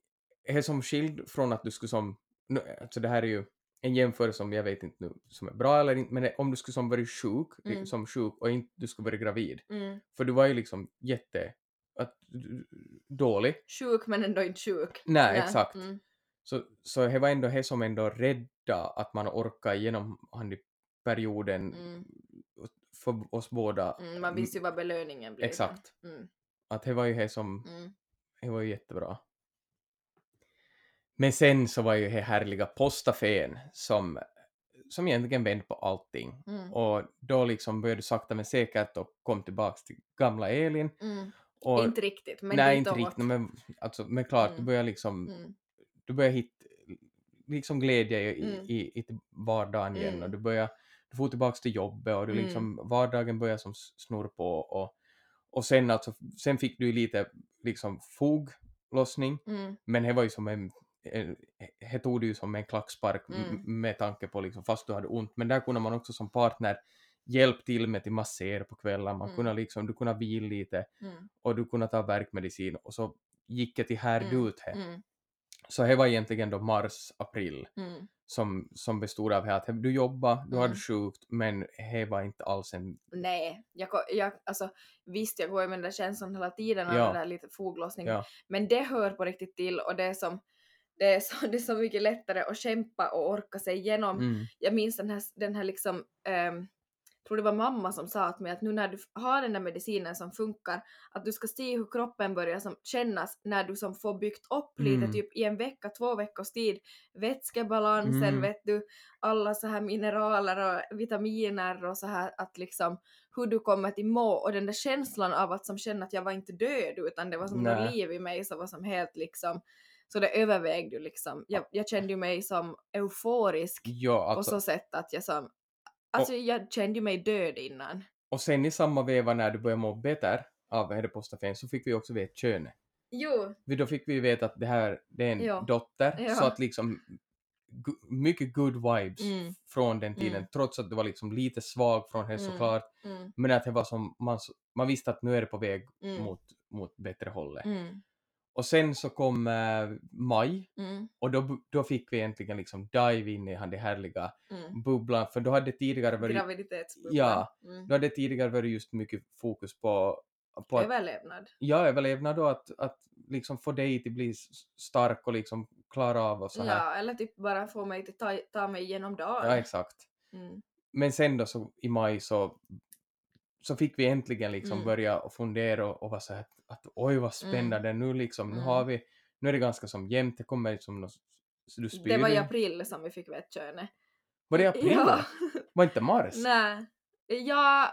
det är som skild från att du skulle som, nu, alltså det här är ju en jämförelse som jag vet inte nu som är bra eller inte, men det- om du skulle som varit sjuk, Mm. som sjuk och inte du skulle varit gravid, Mm. för du var ju liksom jätte, att, dålig. Sjuk men ändå inte sjuk. Nej, exakt. Mm. Så, så det var ändå det som ändå rädda att man orkar igenom han i perioden Mm. för oss båda. Mm. Man visste ju vad belöningen blev. Exakt. Mm. Att det var ju det som Mm. Det var ju jättebra. Men sen så var ju det härliga postafén som, som egentligen vände på allting. Mm. Och då liksom började du sakta men säkert och kom tillbaks till gamla Elin. Mm. Och, inte riktigt men nej, inte riktigt, men, alltså, men klart, Mm. börjar liksom, Mm. Du börjar hitta liksom glädje i, Mm. i, i, vardagen igen Mm. och du börjar, du får tillbaks till jobbet och du Mm. liksom, vardagen börjar som s- snurra på och, och sen alltså, sen fick du lite liksom foglossning Mm. men det var ju som en, det tog du ju som en klackspark Mm. med tanke på liksom, fast du hade ont, men där kunde man också som partner hjälpa till med till massera på kvällar, man Mm. kunde liksom, du kunde vila lite Mm. och du kunde ta värkmedicin och så gick det till härd Mm. ut det. Mm. Så det var egentligen då mars, april Mm. som, som bestod av att du jobbade, du hade Mm. sjukt, men det var inte alls en... Nej, jag, jag, alltså, visst jag går ju med den där känslan hela tiden av Ja. den där lite foglossning, Ja, men det hör på riktigt till och det är som det är, så, det är så mycket lättare att kämpa och orka sig igenom. mm, Jag minns den här, den här liksom, ehm, tror det var mamma som sa till mig att nu när du har den där medicinen som funkar, att du ska se hur kroppen börjar som kännas när du som får byggt upp lite, Mm. typ i en vecka, två veckors tid, vätskebalansen, Mm. vet du, alla så här mineraler och vitaminer och så här att liksom hur du kommer till må och den där känslan av att som känna att jag var inte död utan det var som något liv i mig som var som helt liksom så det övervägde ju liksom. Jag, jag kände ju mig som euforisk ja, på alltså, så sätt att jag som Alltså jag kände mig död innan. och sen i samma veva när du började må bättre av Hedepostafén så fick vi också veta könet. Jo. Då fick vi veta att det här det är en Ja. dotter, Ja. så att liksom mycket good vibes Mm. från den tiden, Mm. trots att du var liksom lite svag från det Mm. såklart, Mm. men att det var som, man, man visste att nu är det på väg Mm. mot, mot bättre hållet. Och sen så kom eh, maj, Mm. och då, då fick vi äntligen liksom dive in i han det härliga Mm. bubblan, för då hade tidigare varit, Graviditetsbubblan. Ja. Mm. då hade tidigare varit just mycket fokus på, på att Överlevnad. ja, överlevnad och att, att liksom få dig till bli stark och liksom klara av och så här. Ja, eller typ bara få mig till ta, ta mig igenom dagen. Ja, exakt. Mm. Men sen då så i maj så, så fick vi äntligen liksom Mm. börja fundera och, och vara så här att, att oj vad spännande nu liksom, nu Mm. har vi, nu är det ganska som jämnt, det kommer liksom något, så du spyr Det var i april som vi fick veta könet. Var det i april? Ja. Var inte mars? Nej. Ja,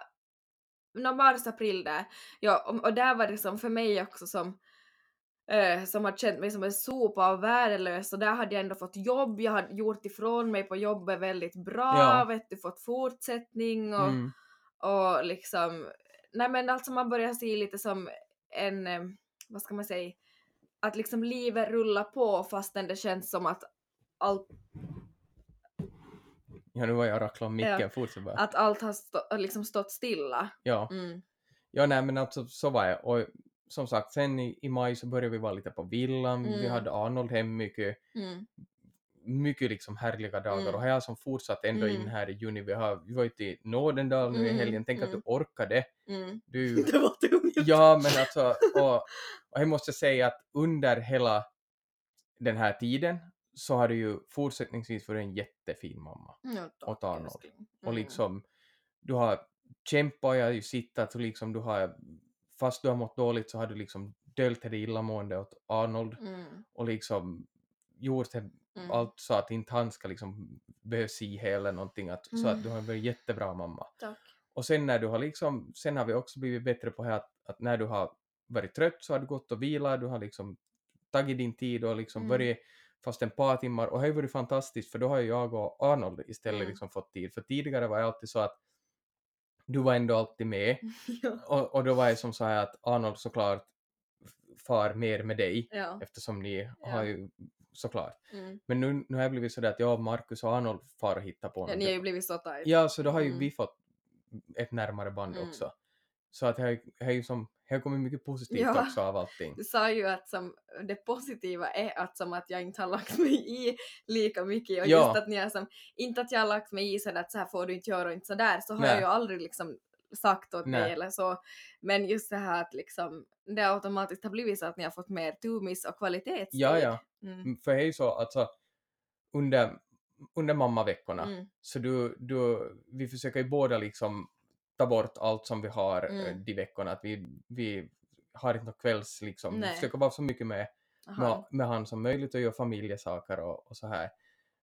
no, mars, april där. Ja, och, och där var det som för mig också som eh, som hade känt mig som en sopa och värdelös och där hade jag ändå fått jobb, jag hade gjort ifrån mig på jobbet väldigt bra, Ja. vet du, fått fortsättning och, Mm. Och liksom, nej men alltså man börjar se lite som en, eh, vad ska man säga, att liksom livet rullar på fastän det känns som att allt, Ja, nu var jag rackla om micken, Ja. fortsätt bara. att allt har stå, liksom stått stilla. Ja. Mm. ja, nej men alltså så var jag. Och som sagt, sen i, i maj så började vi vara lite på villan, vi Mm. hade Arnold hem mycket, Mm. Mycket liksom härliga dagar Mm. och här som fortsatt ända in Mm. här i juni. Vi, har, vi var ute i Nådendal nu i Mm, helgen, tänk att mm. du orkade. Mm. Du, Det var tungt. ja men alltså, och, och jag måste säga att under hela den här tiden så har du ju fortsättningsvis varit en jättefin mamma. Ja, tack, åt Arnold. Och Mm. liksom, du har kämpat, jag har ju sittat och liksom du har, fast du har mått dåligt så har du liksom döljt det illamående åt Arnold Mm. och liksom gjort det, Mm. allt så att inte han ska liksom behöva se eller någonting, att, så att Mm. du har varit jättebra mamma. Tack. Och sen när du har liksom, sen har vi också blivit bättre på att, att när du har varit trött så har du gått och vilat, du har liksom tagit din tid och liksom Mm. varit fast en par timmar och det har ju varit fantastiskt för då har ju jag och Arnold istället Mm. liksom fått tid. För tidigare var det alltid så att du var ändå alltid med ja. och, och då var det som så här att Arnold såklart far mer med dig ja. eftersom ni Ja. har ju såklart. Mm. Men nu, nu har det blivit så där att jag, Marcus och Arnold far och hittar på ja. något. Ni har ju blivit så tajt. Ja, så då har ju Mm. vi fått ett närmare band Mm. också. Så att det har ju som, har kommit mycket positivt Ja. också av allting. Du sa ju att som, det positiva är att som att jag inte har lagt mig i lika mycket och Ja. just att ni har som, inte att jag har lagt mig i så att så här får du inte göra och inte så där så har Nej. jag ju aldrig liksom sagt åt Nej. dig eller så. Men just det här att liksom det automatiskt har blivit så att ni har fått mer tumis och kvalitetstid. Ja, ja. Mm. Mm, För det är ju så alltså under, under mammaveckorna Mm. så du, du, vi försöker ju båda liksom ta bort allt som vi har Mm. eh, de veckorna. Att vi, vi har inte något kvälls liksom, vi försöker vara så mycket med, med, med han som möjligt och göra familjesaker och, och så här.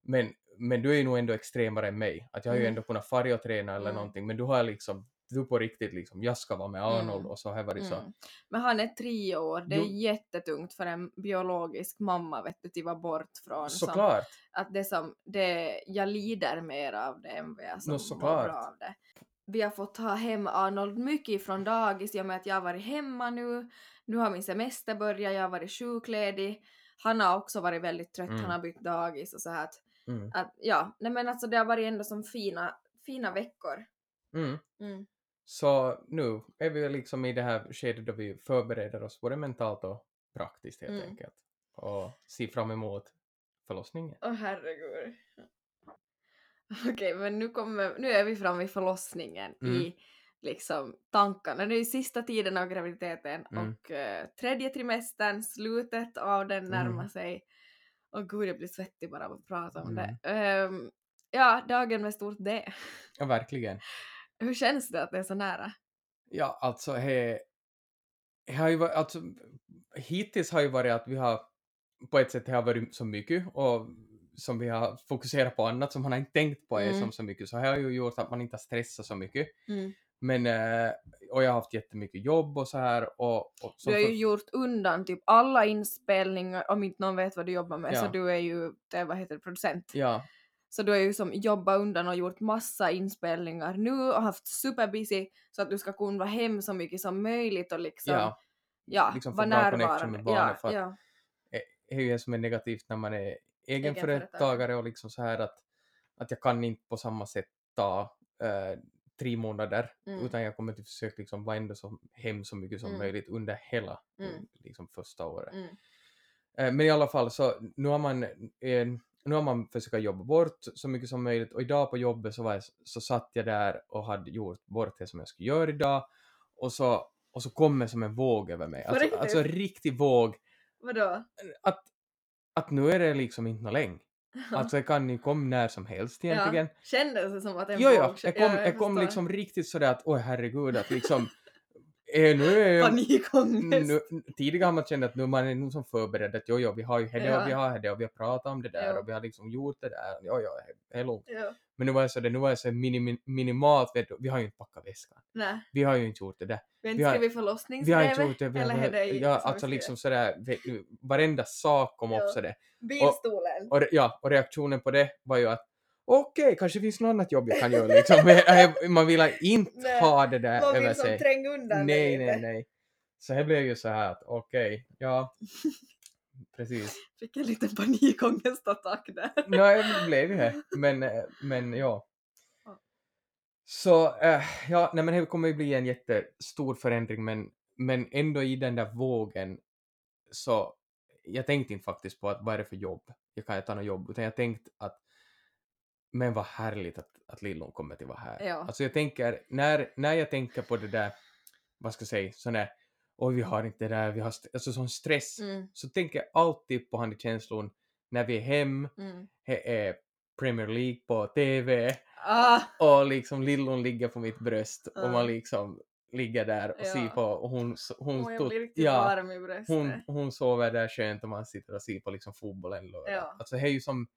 Men, men du är ju nog ändå extremare än mig. Att jag har ju Mm. ändå kunnat fara och träna eller Mm. någonting men du har liksom, du på riktigt liksom, jag ska vara med Arnold Mm. och så har det varit så. Mm. Men han är tre år, det är Jo. jättetungt för en biologisk mamma vet du, att vara bort från som, Såklart! att det som, det, jag lider mer av det än vad jag som mår såklart. bra av det. Vi har fått ta hem Arnold mycket från dagis i och med att jag har varit hemma nu. Nu har min semester börjat, jag har varit sjukledig. Han har också varit väldigt trött, Mm. han har bytt dagis och så här att, Mm. att ja, nej men alltså det har varit ändå som fina, fina veckor. Mm. Mm. Så nu är vi liksom i det här skedet då vi förbereder oss både mentalt och praktiskt helt Mm. enkelt. Och ser fram emot förlossningen. Åh herregud. Okej, men nu, kommer, nu är vi framme vid förlossningen Mm. i liksom tankarna. Det är ju sista tiden av graviditeten Mm. och eh, tredje trimestern, slutet av den närmar Mm. sig. Åh gud, jag blir svettig bara av att prata om det. Ehm, ja, dagen med stort D. Ja, verkligen. Hur känns det att det är så nära? Ja, alltså he, he har ju varit, alltså hittills har ju varit att vi har på ett sätt det har varit så mycket och som vi har fokuserat på annat som man har inte tänkt på är Mm. som så mycket så det har ju gjort att man inte har stressat så mycket. Mm. Men, eh, och jag har haft jättemycket jobb och så här och, och Du har ju för- gjort undan typ alla inspelningar, om inte någon vet vad du jobbar med, så Ja. du är ju, det, vad heter det, producent. Ja, Så du har ju som jobbat undan och gjort massa inspelningar nu och haft superbusy så att du ska kunna vara hem så mycket som möjligt och liksom, ja, ja, liksom vara närvarande. med barnet ja, ja. det är ju det som är negativt när man är Egenföretagare. och liksom så här att, att jag kan inte på samma sätt ta eh, tre månader Mm. utan jag kommer att försöka liksom vara ändå så hem så mycket som Mm. möjligt under hela Mm. liksom första året. Eh, men i alla fall så nu har man eh, nu har man försökt jobba bort så mycket som möjligt och idag på jobbet så, var jag, så satt jag där och hade gjort bort det som jag skulle göra idag och så, och så kom det som en våg över mig. Alltså, riktigt? alltså en riktig våg Vadå? att, att nu är det liksom inte något länge. Alltså det kan ju komma när som helst egentligen. Ja, kändes det som att en Jo, jo, våg- det kom, Ja, det kom förstår. liksom riktigt sådär att oj herregud att liksom eh, nu är jag, Panikångest. nu, tidigare har man känt att nu man är nog som förberedd att jo, jo, vi har ju det Ja. och vi har det och vi har pratat om det där Ja. och vi har liksom gjort det där. Jo, jo, lugnt. Ja. Men nu var jag så det, nu var jag så minim, minimalt, vet du, vi har ju inte packat väskan. Nej. Vi har ju inte gjort det där. Vi har Vi skrivit Vi har förlossningsbrevet. inte gjort det. Vi har, eller det ja, alltså liksom sådär, vet du, varenda sak kom Ja. upp sådär. Bilstolen. Och, re- ja, och reaktionen på det var ju att okej, kanske finns något annat jobb jag kan göra liksom. Äh, man vill inte Nej, ha det där Man över vill som sig. tränga undan Nej, nej, nej. Så det blev ju så här att okej, ja, precis. Fick en liten panikångestattack där. Nej, det blev ju det. Men, eh, men ja. Så, äh, ja, nej men det kommer ju bli en jättestor förändring men, men ändå i den där vågen så jag tänkte inte faktiskt på att vad är det för jobb, jag kan ta något jobb, utan jag tänkte att men vad härligt att, att Lillon kommer till vara här. Ja. Alltså jag tänker, när, när jag tänker på det där, vad ska jag säga, sån där, oj vi har inte det där, vi har st- alltså sån stress, Mm, så tänker jag alltid på han i känslon när vi är hem, mm. det är Premier League på TV Ah, och liksom Lillon ligger på mitt bröst och Ja. man liksom ligger där och Ja. ser på och hon, hon, och riktigt ja, hon, hon sover där skönt och man sitter och ser på liksom fotbollen. Ja. Alltså det är ju som,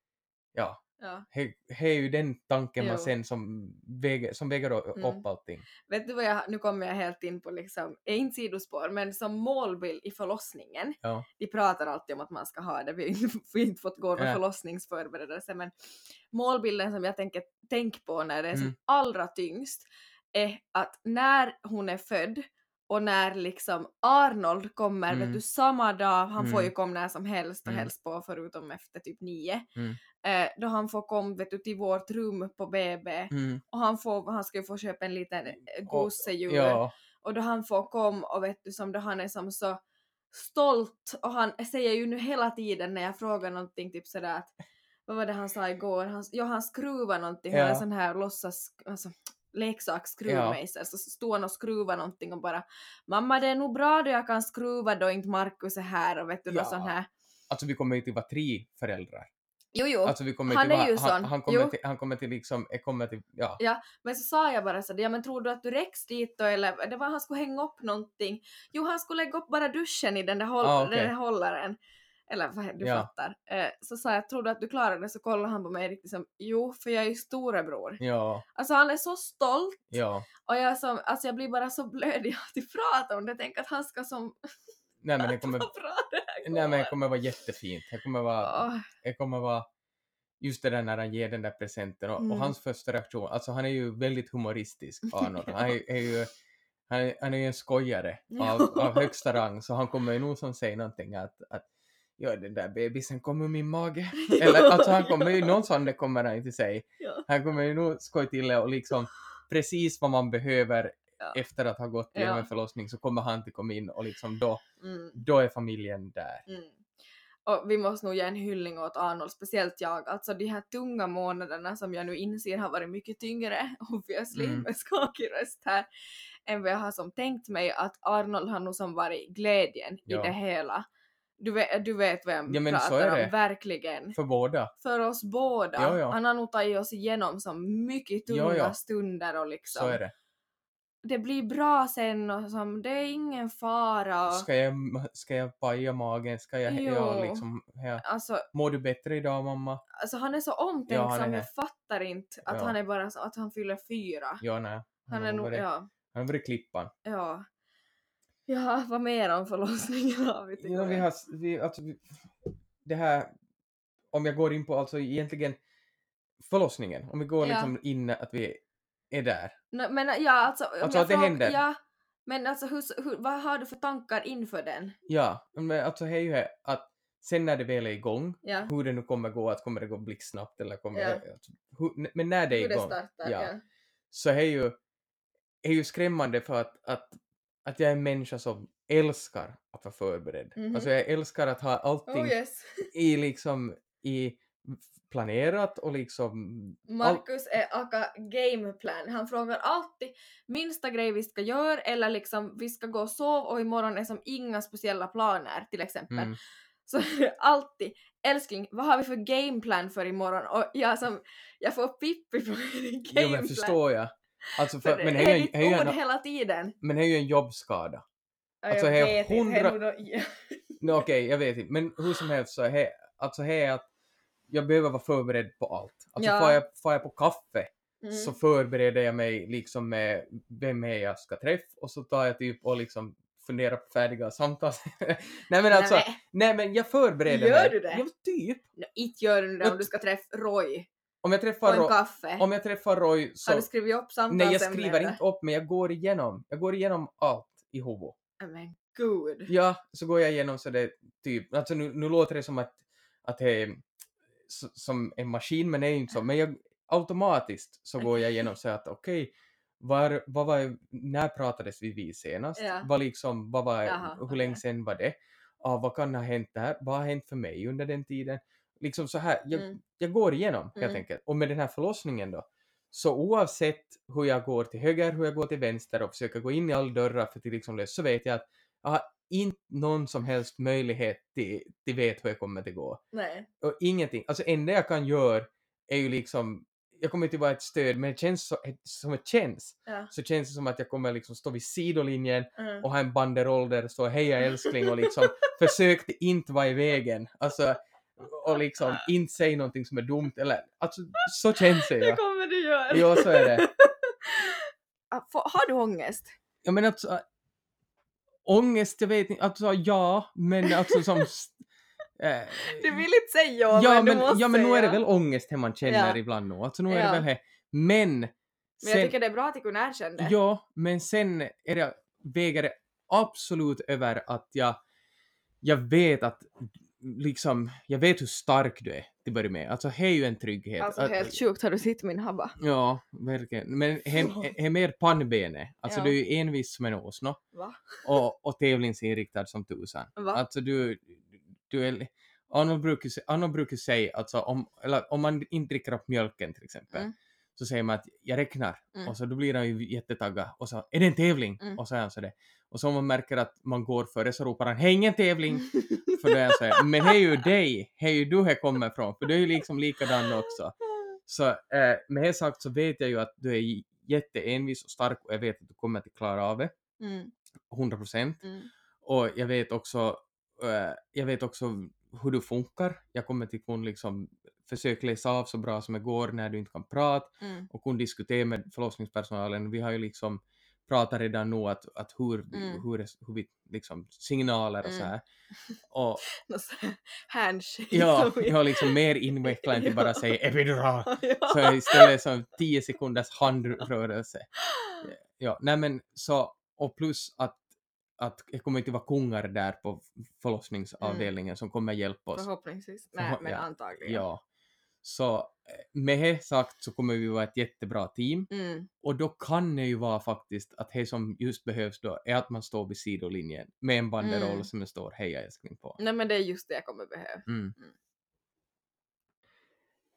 ja, Ja. det är ju den tanken man Jo. sen som väger, som väger o- upp Mm. allting. Vet du vad jag, nu kommer jag helt in på liksom, inte sidospår, men som målbild i förlossningen. Ja. De pratar alltid om att man ska ha det, vi har inte- vi har inte fått gå med Ja. förlossningsförberedelse, men målbilden som jag tänker tänk på när det är som Mm. allra tyngst är att när hon är född och när liksom Arnold kommer, vet Mm. du, samma dag, han får ju Mm. komma när som helst och Mm. helst på förutom efter typ nio, Mm. eh, då han får komma vet du, till vårt rum på BB Mm. och han, får, han ska ju få köpa en liten eh, Och- gosedjur Ja, och då han får komma och vet du som då han är som så stolt och han säger ju nu hela tiden när jag frågar någonting typ sådär att vad var det han sa igår? Han, ja, han skruvar någonting, han är Ja. sån här låtsas, alltså leksaksskruvmejsel, så stod han och skruvade någonting och bara mamma det är nog bra då jag kan skruva då inte Markus är här och vet du Ja. sån här alltså vi kommer ju till vara tre föräldrar. jo jo Alltså Han är ju sån, han, kommer jo. till, han kommer till liksom, kommer till, ja. Ja, men så sa jag bara så ja men tror du att du räcks dit då eller det var han skulle hänga upp någonting. Jo han skulle lägga upp bara duschen i den där, håll, Ah, okej. den där hållaren. Eller vad du Ja. fattar. Eh, så sa jag tror du att du klarar det så kollar han på mig riktigt som jo för jag är ju storebror. Ja, Alltså han är så stolt ja. och jag, som, alltså, jag blir bara så blödig att prata om det. Tänk att han ska som... Nej men det kommer, det nej men det kommer vara jättefint. Det kommer vara, Åh, det kommer vara just det där när han ger den där presenten och, och Mm. hans första reaktion, alltså han är ju väldigt humoristisk Arnold. Ja. Han är, är ju han han är ju en skojare Ja. av, av högsta rang så han kommer ju nog som säga någonting att, att ja den där bebisen kommer ur min mage. Eller alltså han kommer ju, någon sån kommer han inte säga. Ja. Han kommer ju nog skoja till det och liksom precis vad man behöver Ja. efter att ha gått igenom Ja. en förlossning så kommer han till komma in och liksom då, Mm. då är familjen där. Mm. Och vi måste nog ge en hyllning åt Arnold, speciellt jag. Alltså de här tunga månaderna som jag nu inser har varit mycket tyngre, obviously, Mm. med skakig röst här, än vad jag har som tänkt mig att Arnold har nog som varit glädjen Ja. i det hela. Du vet, du vet jag Ja, men så pratar är det. om, verkligen. För båda. För oss båda. Ja, ja. Han har nog tagit oss igenom som mycket tunga Ja, ja. stunder och liksom. Så är det. Det blir bra sen och som, det är ingen fara. Och, Ska jag, ska jag paja magen? Ska jag, ja, Jo. liksom, ja. alltså, Mår du bättre idag mamma? Alltså han är så Ja, han omtänksam, är jag fattar inte att Ja. han är bara så att han fyller fyra. Ja, nej. Han är har nog, ja, han har varit klippan. ja. Ja, vad mer om förlossningen har vi Ja, vi har, vi, alltså, vi, det här, om jag går in på alltså egentligen förlossningen, om vi går Ja. liksom in att vi är där. Nå, men ja, alltså, Alltså att det frågar- händer. Ja, men alltså hur, hur, vad har du för tankar inför den? Ja, men alltså det är ju här att sen när det väl är igång, Ja, hur det nu kommer gå, att kommer det gå blixtsnabbt eller kommer Ja. det, alltså, hur, men när det är hur det igång, startar. ja. Så är ju, är ju skrämmande för att, att, att jag är en människa som älskar att vara förberedd. Mhm. Alltså jag älskar att ha allting Oh yes. i liksom i planerat och liksom Marcus är aka gameplan. Han frågar alltid minsta grej vi ska göra eller liksom vi ska gå och sova och imorgon är som inga speciella planer till exempel. mm, Så alltid älskling, vad har vi för gameplan för imorgon? Och jag som, jag får pippi på min jo gameplan. men förstår jag. Alltså För men det är ju ditt en- ord en, hela tiden. men det är ju en jobbskada. Ja, Alltså, jag vet inte, hundra- då- No, Okej, jag vet inte, men hur som helst så är alltså är att jag behöver vara förberedd på allt. Alltså Ja. får, jag, får jag på kaffe Mm. så förbereder jag mig liksom med vem är jag ska träffa och så tar jag typ och liksom funderar på färdiga samtal. nej men alltså, Nej, nej men jag förbereder Gör mig. du det? Ja, typ. men inte gör du det om du ska träffa Roy Om jag träffar, Roy, kaffe. om jag träffar Roy så... Har du skrivit upp samtalsämnen? Nej, jag skriver inte upp men jag går igenom. Jag går igenom allt i huvudet. Men gud. Ja, så går jag igenom så det typ, alltså nu, nu låter det som att, att det är som en maskin men det är ju inte så. Men jag, automatiskt så går jag igenom så att okej, var, vad var, när pratades vi vid senast? Ja. Vad liksom, vad var, Jaha, hur okej. länge sedan var det? Ah, vad kan ha hänt där? Vad har hänt för mig under den tiden? Liksom så här, jag, Mm. jag går igenom helt Mm. enkelt. Och med den här förlossningen då, så oavsett hur jag går till höger, hur jag går till vänster och försöker gå in i alla dörrar för att liksom lösa, så vet jag att jag har inte någon som helst möjlighet till, till vet hur jag kommer att gå. Nej. Och ingenting. Alltså enda jag kan göra är ju liksom, jag kommer inte vara ett stöd, men det känns så, som det känns, Ja. så känns det som att jag kommer liksom stå vid sidolinjen Mm. och ha en banderoll där det står heja älskling och liksom försökte inte vara i vägen. Alltså, och liksom inte säga någonting som är dumt eller, alltså så känns det Det ja. kommer du göra. Ja, så är det. Ah, Har du ångest? Jag menar alltså, ångest, jag vet inte, alltså ja, men alltså som... äh, Du vill inte säga ja, ja, men, men, du måste ja, men nu är det väl ångest det man känner Ja. ibland nu. Alltså nu är Ja. det väl det. Men... Men jag sen- tycker det är bra att du kunde erkänna det. Ja, men sen är det, väger det absolut över att jag, jag vet att liksom, jag vet hur stark du är till att börja med. Alltså det är ju en trygghet. Alltså helt sjukt har du sett min habba. Ja, verkligen. Men det är mer pannbenet. Alltså Ja. du är ju envis som en åsna Va? och, och tävlingsinriktad som tusan. Va? Alltså du, du är... Arnold brukar, Arnold brukar säga, alltså om, eller om man inte dricker upp mjölken till exempel, Mm. så säger man att jag räknar Mm. och så då blir han ju jättetaggad och så är det en tävling? Mm. Och så är han så det. Och så om man märker att man går före så ropar han hej ingen tävling! För då är han så här, men är ju dig, är ju du här kommer ifrån, för du är ju liksom likadan också. Så eh, med det sagt så vet jag ju att du är jätteenvis och stark och jag vet att du kommer att klara av det, Mm, 100 procent. mm, Och jag vet också, eh, jag vet också hur du funkar. Jag kommer till kunna liksom försöka läsa av så bra som det går när du inte kan prata mm, och kunna diskutera med förlossningspersonalen. Vi har ju liksom pratat redan nu att, att hur, Mm. hur, hur vi liksom signaler och så Mm. här. Och så här Handshake. ja, som jag har liksom mer invecklat än till bara säga epidural. Ja. Så istället så 10 sekunders handrörelse. Ja, nej men så, och plus att, att det kommer inte vara kungar där på förlossningsavdelningen som kommer hjälpa oss. Förhoppningsvis. Nej, men ja, antagligen. Ja. Så eh, med det sagt så kommer vi vara ett jättebra team Mm, och då kan det ju vara faktiskt att det som just behövs då är att man står vid sidolinjen med en banderoll Mm. som det står heja älskling på. Nej men det är just det jag kommer behöva. Mm. Mm.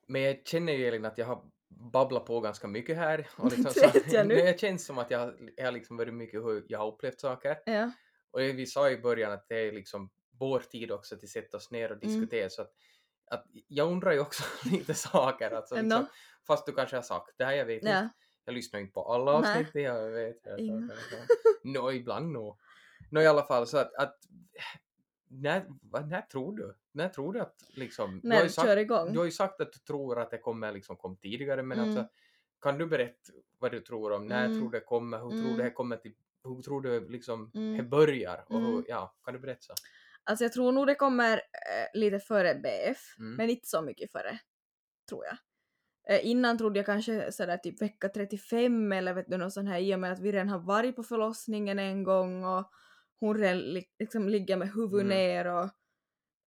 Men jag känner ju Elin att jag har babblat på ganska mycket här. Och liksom Det vet jag nu. Det känns som att jag, jag har liksom varit mycket hur jag har upplevt saker. Ja. Och vi sa i början att det är liksom vår tid också att sätta oss ner och Mm. diskutera. Så att, att jag undrar ju också lite saker. Alltså, liksom, fast du kanske har sagt det här, jag vet inte. Ja. Jag lyssnar inte på alla Nej. avsnitt, det jag vet. Jag Inga. Nå, ibland nog. Nå, i alla fall så att, att när, när tror du? När tror du att liksom... du, har När ju vi sagt, kör igång. du har ju sagt att du tror att det kommer liksom kom tidigare, men Mm. alltså kan du berätta vad du tror om när Mm. tror det kommer, hur tror Mm. du det kommer till, hur tror du liksom Mm. det börjar och hur, Mm. ja, kan du berätta? Alltså jag tror nog det kommer eh, lite före BF, Mm. men inte så mycket före, tror jag. Eh, innan trodde jag kanske sådär typ vecka 35 eller vet du något sånt här i och med att vi redan har varit på förlossningen en gång och hon redan li- liksom ligger med huvudet Mm. ner och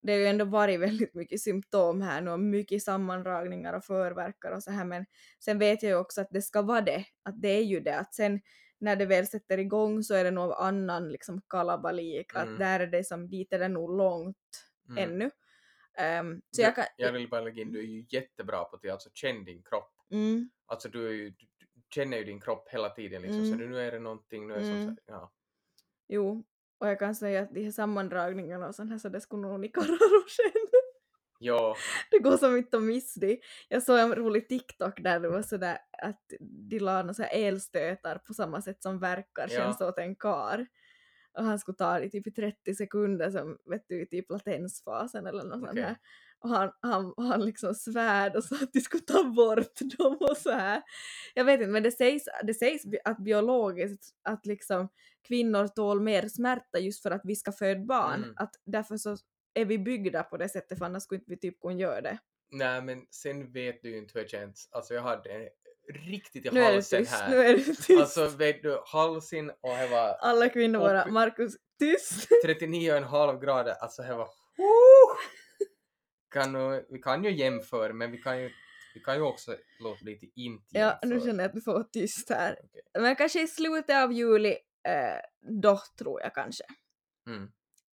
det har ju ändå varit väldigt mycket symptom här nu och mycket sammandragningar och förverkar och så här men sen vet jag ju också att det ska vara det, att det är ju det att sen när det väl sätter igång så är det någon annan liksom kalabalik, Mm. att där är det som, dit är det nog långt Mm. ännu. Ehm, så Du- jag kan... jag vill bara lägga in, du är ju jättebra på att alltså känna din kropp. Mm, Alltså du, ju, du känner ju din kropp hela tiden liksom, så Mm. nu är det någonting, nu är det Mm. så- ja. jo, och jag kan säga att de här sammandragningarna och sånt här så det skulle nog ni karlar känna. Ja, Det går som inte att missa det. Jag såg en rolig TikTok där det var sådär att de la några elstötar på samma sätt som verkar Ja. känns åt en kar. Och han skulle ta det typ i 30 sekunder som vet du typ latensfasen eller något sånt Okej. här. och han, han, han liksom svärd och sa att de skulle ta bort dem och så här. Jag vet inte men det sägs, det sägs att biologiskt att liksom kvinnor tål mer smärta just för att vi ska föda barn. Mm. Att därför så är vi byggda på det sättet för annars skulle inte vi typ kunna göra det. Nej men sen vet du ju inte hur det känns. Alltså jag hade riktigt i Nu halsen tyst, här. nu är du tyst. Alltså vet du, halsen och det var Alla kvinnor bara Markus tyst. 39,5 grader. Alltså det var... Kan nu, vi kan ju jämföra men vi kan ju, vi kan ju också låta lite inte Ja, nu känner jag att du får vara tyst här. Okej. Men kanske i slutet av juli, eh, då tror jag kanske. Mm.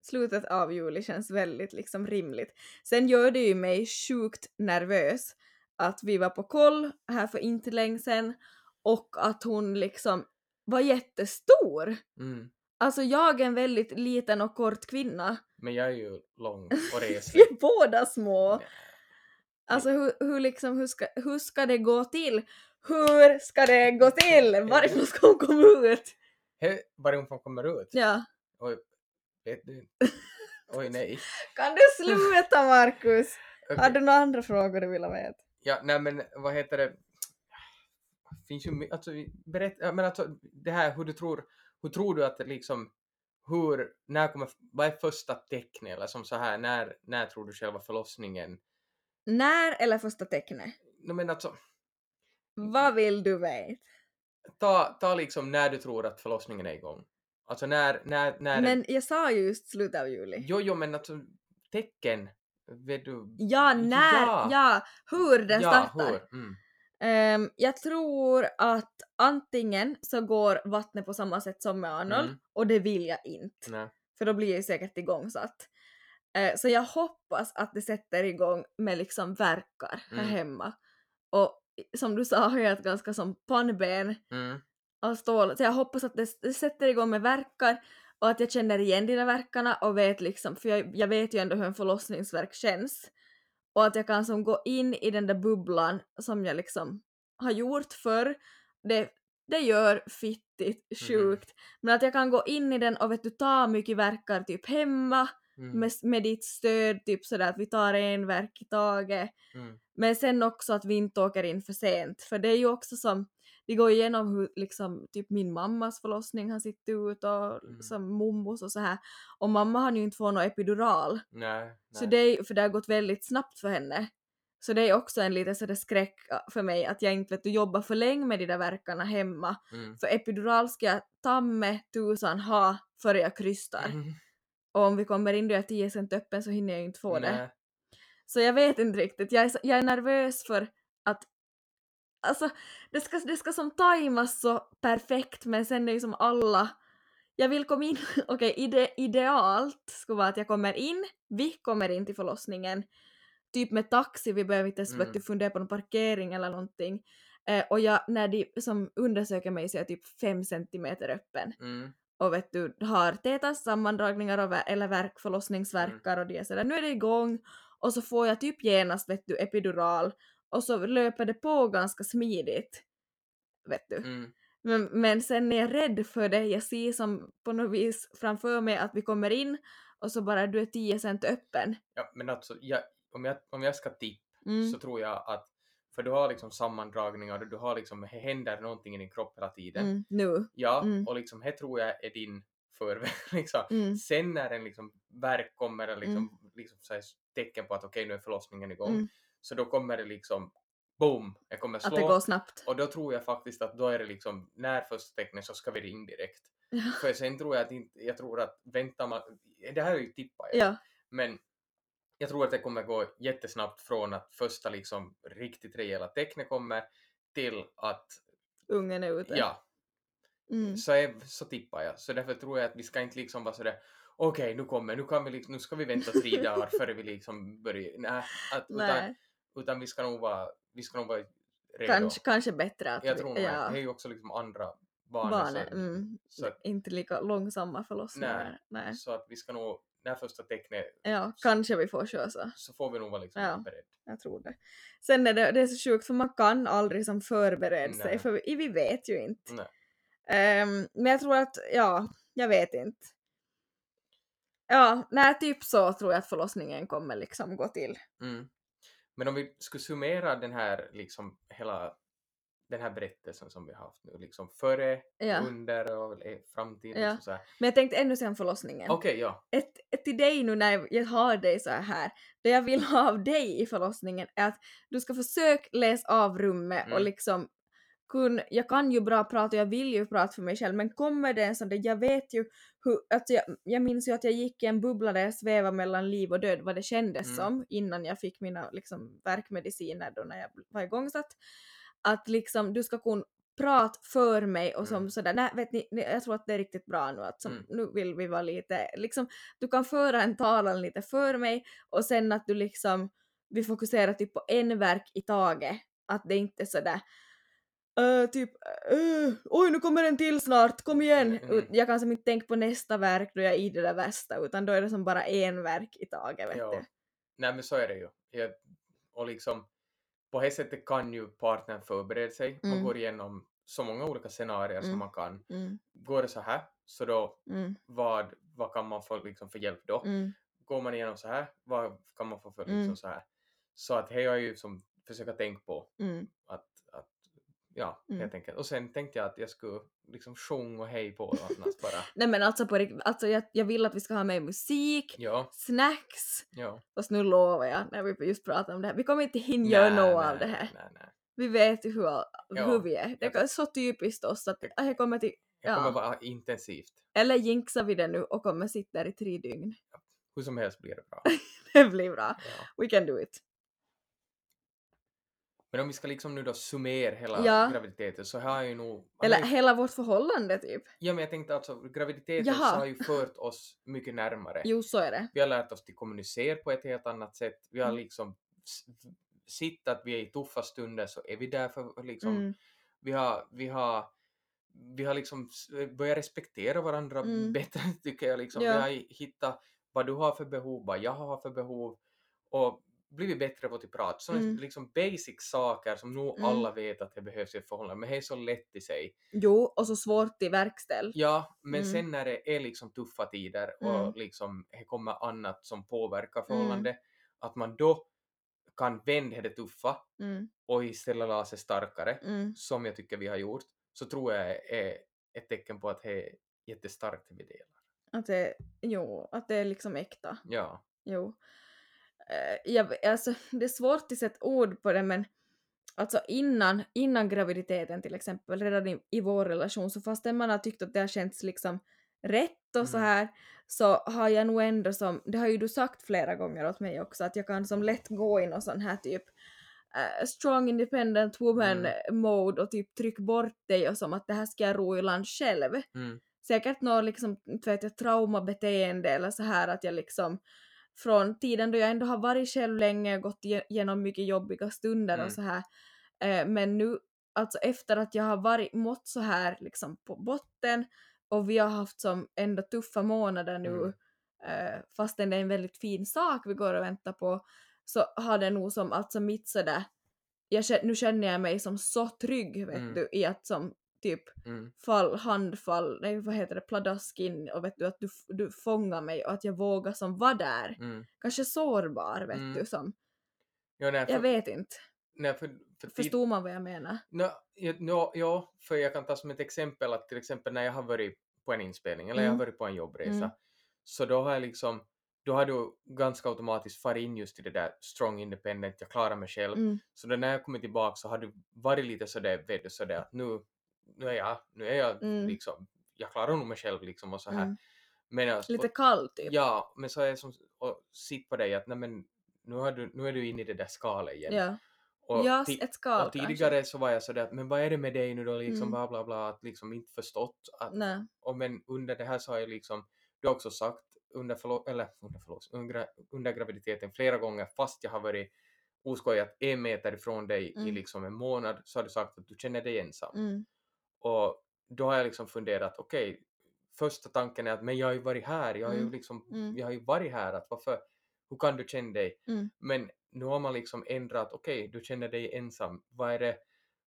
Slutet av juli känns väldigt liksom rimligt. Sen gör det ju mig sjukt nervös att vi var på koll här för inte länge sedan och att hon liksom var jättestor. Mm. Alltså jag är en väldigt liten och kort kvinna. Men jag är ju lång och Vi reslig. är båda små. Nej. Alltså hur, hur liksom, hur ska, hur ska det gå till? Hur ska det gå till? Varifrån ska hon komma ut? He, var hon kommer ut? Ja. Oj, vet du? Oj nej. Kan du sluta Markus? Okej. Har du några andra frågor du vill ha med? Ja, nej men vad heter det? Finns ju my- alltså, vi- berätt, ja, men alltså det här hur du tror, hur tror du att det liksom, hur, när kommer, vad är första tecknet eller som så här, när, när tror du själva förlossningen? När eller första tecknet? No, men alltså, Vad vill du veta? ta, ta liksom när du tror att förlossningen är igång. Alltså när, när, när Men jag sa ju just slutet av juli. Jo, jo, men alltså tecken, vet du? Ja, när, Ja. ja, hur den ja, startar. hur? Mm. Ehm, jag tror att antingen så går vattnet på samma sätt som med Arnold Mm. och det vill jag inte. Nej. För då blir jag ju säkert igångsatt. Eh, så jag hoppas att det sätter igång med liksom verkar här Mm. hemma. Och som du sa har jag ett ganska som pannben Mm. Av stål. Så jag hoppas att det, det sätter igång med verkar och att jag känner igen de där verkarna och vet liksom, för jag, jag vet ju ändå hur en förlossningsverk känns. Och att jag kan som gå in i den där bubblan som jag liksom har gjort förr. Det, det gör fittigt sjukt. Men att jag kan gå in i den och vet du ta mycket verkar typ hemma Mm. med, med ditt stöd, typ sådär att vi tar en verk i taget. Mm. Men sen också att vi inte åker in för sent, för det är ju också som, vi går igenom hur liksom typ min mammas förlossning har sett ut och Mm. som mommos och så här. Och mamma har ju inte fått någon epidural, Nej, så nej. det är, för det har gått väldigt snabbt för henne. Så det är också en liten sådär skräck för mig att jag inte vet du jobbar för länge med de där verkarna hemma. Mm. För epidural ska jag ta med tusan ha före jag krystar. Mm. Och om vi kommer in då är 10 cent öppen så hinner jag ju inte få det. Nej. Så jag vet inte riktigt. Jag är, så- jag är nervös för Alltså, det ska, det ska som tajmas så perfekt men sen är ju som alla jag vill komma in, okej ide, idealt skulle vara att jag kommer in, vi kommer in till förlossningen, typ med taxi, vi behöver inte ens Mm. mm. fundera på någon parkering eller någonting. Eh, och jag, när de som undersöker mig så är jag typ fem centimeter öppen Mm. och vet du, har tetas, sammandragningar och, eller verk, förlossningsverkar och det är sådär. Nu är det igång och så får jag typ genast vet du epidural och så löper det på ganska smidigt. Vet du. Mm. Men, men sen är jag rädd för det, jag ser som på något vis framför mig att vi kommer in och så bara du är 10 cent öppen. Ja, men alltså, jag, om, jag, om jag ska tippa Mm. så tror jag att, för du har liksom sammandragningar och du har liksom, det händer någonting i din kropp hela tiden. Mm. Nu. Ja, Mm. och liksom, det tror jag är din förväg. liksom. Mm. Sen när en liksom verk kommer, liksom, liksom så här, tecken på att okej, nu är förlossningen igång, Mm. Så då kommer det liksom, boom, det kommer Att det slå. går snabbt. Och då tror jag faktiskt att då är det liksom, när första tecknet så ska vi ringa direkt. För sen tror jag att inte, jag tror att väntar man, det här är ju tippa jag. Ja. Men jag tror att det kommer gå jättesnabbt från att första liksom riktigt rejäla tecknet kommer till att, Ungen är ute. ja, Mm. så, är, så tippar jag. Så därför tror jag att vi ska inte liksom vara sådär okej nu kommer, nu kan vi liksom, nu ska vi vänta tre dagar före vi liksom börjar, nej, att, utan, Nej. Utan vi ska nog vara, vi ska nog vara redo. Kanske, kanske bättre att jag vi, tror att ja, det är ju också liksom andra barn, barnen, så, mm, så, att- inte lika långsamma förlossningar. Nej. så att vi ska nog, när första tecknet Ja, kanske vi får köra så får vi nog vara liksom Ja. beredda. Jag tror det. Sen är det, det är så sjukt för man kan aldrig som förbereda sig Nej. för vi, vi vet ju inte. Nej. Ehm, men jag tror att, ja, jag vet inte. Ja, nej typ så tror jag att förlossningen kommer liksom gå till. Mm. Men om vi skulle summera den här liksom hela den här berättelsen som vi har haft nu, liksom före, Ja. under och i framtid. Ja. Liksom så här. Men jag tänkte ännu sen förlossningen. Okej, ja. ett, ett till dig nu när jag har dig så här, det jag vill ha av dig i förlossningen är att du ska försöka läsa av rummet och Mm. liksom kun, jag kan ju bra prata och jag vill ju prata för mig själv men kommer det en sån där, jag vet ju hur, alltså jag, jag minns ju att jag gick i en bubbla där jag svävade mellan liv och död vad det kändes Mm. som innan jag fick mina liksom värkmediciner då när jag var igångsatt. Att liksom du ska kunna prata för mig och som Mm. sådär, nej vet ni, jag tror att det är riktigt bra nu att som, Mm. nu vill vi vara lite, liksom du kan föra en talan lite för mig och sen att du liksom, vi fokuserar typ på en verk i taget. Att det inte är sådär Uh, typ, uh, oj nu kommer en till snart, kom igen! Mm, mm. Jag kan som inte tänka på nästa verk då jag är i det där värsta utan då är det som bara en verk i taget vet ja. du. Nej men så är det ju. Jag, och liksom på det sättet kan ju partnern förbereda sig. Man Mm. går igenom så många olika scenarier som Mm. man kan. Mm, Går det så här, så då mm, vad, vad kan man få liksom för hjälp då? Går man igenom så här, vad kan man få för liksom så här? Så att det har jag ju som försöka tänka på att ja, Mm. helt enkelt. Och sen tänkte jag att jag skulle liksom sjunga och hej på annars bara. Nej men alltså på alltså jag, jag vill att vi ska ha med musik, Ja, snacks, ja. fast nu lovar jag när vi just pratar om det här, vi kommer inte hinna göra något av det här. Nej, nej. Vi vet ju hur, Ja. hur vi är. Det är så typiskt oss att Jag- kommer till, Jag Ja. kommer vara intensivt. eller jinxar vi det nu och kommer sitta där i tre dygn. Hur som helst blir det bra. Det blir bra. We can do it. Men om vi ska liksom nu då summera hela Ja. graviditeten så har jag ju nog... Eller ju, hela vårt förhållande typ. ja men jag tänkte alltså graviditeten så Jaha. har ju fört oss mycket närmare. Jo, så är det. Vi har lärt oss att kommunicera på ett helt annat sätt. Vi har Mm. liksom sett att vi är i tuffa stunder så är vi där för liksom Mm. vi har, vi har, vi har liksom börjat respektera varandra Mm. bättre tycker jag. Liksom. Ja. Vi har hittat vad du har för behov, vad jag har för behov och blivit bättre på att prata. Sådana Mm. liksom basic saker som nog Mm. alla vet att det behövs i ett förhållande, men det är så lätt i sig. Jo, och så svårt i verkställ. Ja, men Mm. sen när det är liksom tuffa tider Mm. och liksom det kommer annat som påverkar förhållande, att man då kan vända det tuffa Mm. och istället la sig starkare Mm. som jag tycker vi har gjort, så tror jag är ett tecken på att det är jättestarkt det vi delar. Att det, jo, att det är liksom äkta. Ja. Jo. Eh, jag, alltså, det är svårt att sätta ord på det men alltså innan, innan graviditeten till exempel, redan i, i vår relation, så fastän man har tyckt att det har känts liksom rätt och så Mm. här, så har jag nog ändå som, det har ju du sagt flera gånger åt mig också, att jag kan som lätt gå i någon sån här typ eh, strong independent woman mode och typ tryck bort dig och som att det här ska jag ro i land själv Mm. säkert något liksom, inte vet jag, traumabeteende eller så här att jag liksom från tiden då jag ändå har varit själv länge och gått ge- igenom mycket jobbiga stunder Mm. och så här. Eh, men nu, alltså efter att jag har varit, mått så här liksom på botten och vi har haft som ändå tuffa månader nu Mm. eh, fastän det är en väldigt fin sak vi går och väntar på så har det nog som alltså mitt sådär jag, nu känner jag mig som så trygg vet Mm. du i att som typ Mm. fall, handfall, nej vad heter det, pladask in och vet du att du, du fångar mig och att jag vågar som vara där. Mm. Kanske sårbar vet Mm. du som, Ja, nej, för, jag vet inte. nej, för, för tid- Förstod man vad jag menar? Ja, nå, ja, för jag kan ta som ett exempel att till exempel när jag har varit på en inspelning eller jag har Mm. varit på en jobbresa Mm. så då har jag liksom då har du ganska automatiskt farit in just i det där strong independent, jag klarar mig själv. Mm. Så då när jag kommit tillbaka så har du varit lite sådär, vet du, sådär att nu, nu är jag, nu är jag Mm. liksom, jag klarar nog mig själv liksom och så här. Mm. Men alltså, Lite kall typ. ja, men så är jag som, och sitt på dig att nej men nu, har du, nu är du inne i det där skalet igen. Ja, Och ja ett skal och tidigare så var jag sådär att men vad är det med dig nu då liksom Mm. bla bla bla att liksom inte förstått att kanske. Nej. och men under det här så har jag liksom du har också sagt under förlo- eller under förloss, under, under graviditeten flera gånger fast jag har varit oskojat en meter ifrån dig i Mm. liksom en månad så har du sagt att du känner dig ensam Mm. Och då har jag liksom funderat okej första tanken är att men jag har ju varit här jag har ju Mm. liksom Mm. jag har ju varit här att varför hur kan du känna dig Mm. men nu har man liksom ändrat, okej, du känner dig ensam. Vad är, det,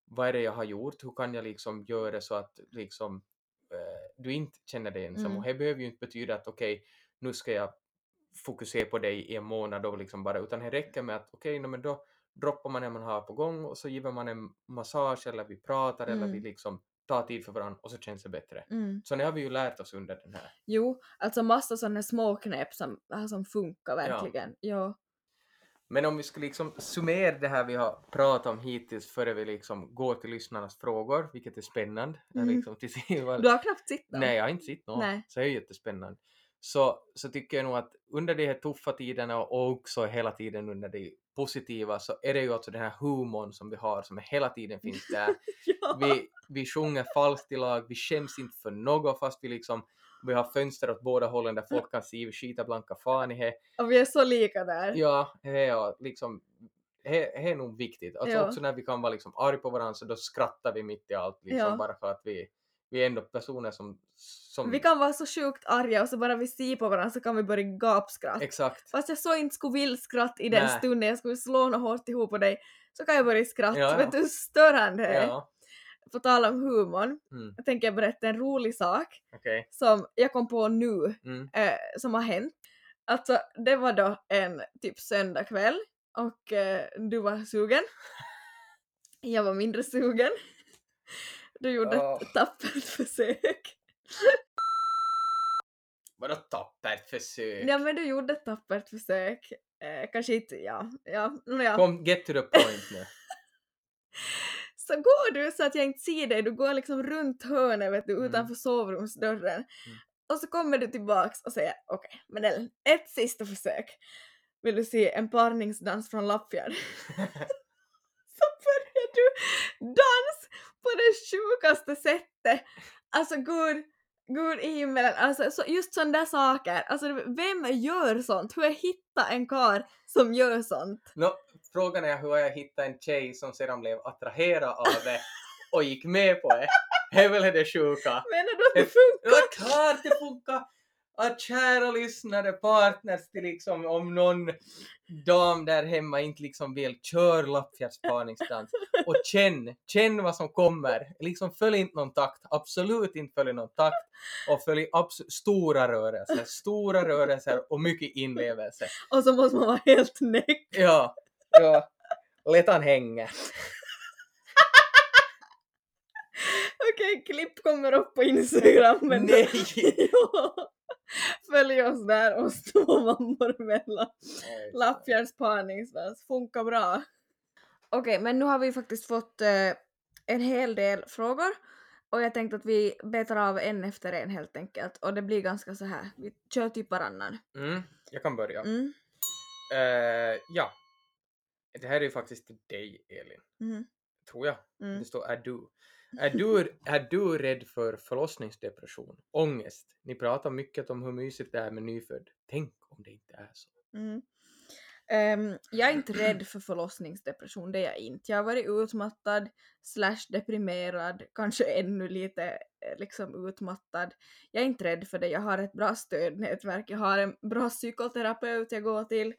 vad är det jag har gjort? Hur kan jag liksom göra så att liksom, eh, du inte känner dig ensam? Mm. Och det behöver ju inte betyda att okej, nu ska jag fokusera på dig i en månad och liksom bara, utan det räcker med att okej, okay, men då droppar man det man har på gång och så ger man en massage eller vi pratar eller vi Mm. liksom tar tid för varandra och så känns det bättre. Mm. Så det har vi ju lärt oss under den här. Jo, alltså massa sådana småknep som, äh, som funkar verkligen. Ja. Men om vi skulle liksom summera det här vi har pratat om hittills före vi liksom går till lyssnarnas frågor, vilket är spännande. Mm. Liksom, Du har knappt sett dem. Nej, jag har inte sett något. Nej. Så det är jättespännande. Så, så tycker jag nog att under de här tuffa tiderna och också hela tiden under de positiva så är det ju alltså den här humorn som vi har som hela tiden finns där. ja. Vi, vi sjunger falskt i lag, vi skäms inte för något fast vi liksom vi har fönster åt båda hållen där folk kan se vi skiter blanka fan i det. Och vi är så lika där. Ja, det är liksom det är nog viktigt. Alltså Ja. också när vi kan vara liksom arg på varandra så då skrattar vi mitt i allt liksom Ja. bara för att vi, vi är ändå personer som, som Vi kan vara så sjukt arga och så bara vi ser på varandra så kan vi börja gapskratta. exakt Fast jag så inte skulle vilja skratta i den Nej. stunden jag skulle slå något hårt ihop på dig så kan jag börja skratta. Ja, ja. Vet du hur störande det är? Ja, På tal om humorn, mm, jag tänker berätta en rolig sak okej. som jag kom på nu Mm, eh, som har hänt. Alltså det var då en typ söndagkväll och eh, du var sugen. Jag var mindre sugen. Du gjorde Åh. ett tappert försök. vadå tappert försök? Ja men du gjorde ett tappert försök. Eh, kanske inte, ja. ja, ja. Kom, get to the point nu. Så går du så att jag inte ser dig, du går liksom runt hörnet vet du, Mm. utanför sovrumsdörren. Och så kommer du tillbaks och säger okej, men Ellen, ett sista försök. Vill du se en parningsdans från Lappfjärd? så börjar du dans på det sjukaste sättet. Alltså gud, gud i himmelen, alltså så, just sådana där saker. Alltså vem gör sånt? Hur jag hittar en kar som gör sånt? Nå, frågan är hur jag hittade en tjej som sedan blev attraherad av det och gick med på det. Det är väl det sjuka. Menar du att Det- funkar? Ja, klart det funkar! Att kära lyssnare, partners till liksom om någon dam där hemma inte liksom vill kör Lappfjärds parningsdans och känn, känn vad som kommer. Liksom följ inte någon takt, absolut inte följ någon takt och följ stora rörelser, stora rörelser och mycket inlevelse. Och så måste man vara helt näck. Ja, ja. Låt han hänga. Okej, klipp kommer upp på Instagram. Men Nej! ja. Följ oss där och två mammor emellan. Lappfjärds parningsdans, funkar bra. Okej, men nu har vi faktiskt fått eh, en hel del frågor och jag tänkte att vi betar av en efter en helt enkelt och det blir ganska så här. vi kör typ varannan. Mm, jag kan börja. Mm. Eh, ja. Det här är ju faktiskt till dig, Elin. Mhm. Tror jag. Mm. Det står är du. Är du, är du rädd för förlossningsdepression? Ångest? Ni pratar mycket om hur mysigt det är med nyfödd. Tänk om det inte är så. Mm. Ehm, jag är inte rädd för förlossningsdepression, det är jag inte. Jag har varit utmattad, slash deprimerad, kanske ännu lite eh, liksom utmattad. Jag är inte rädd för det, jag har ett bra stödnätverk, jag har en bra psykoterapeut jag går till.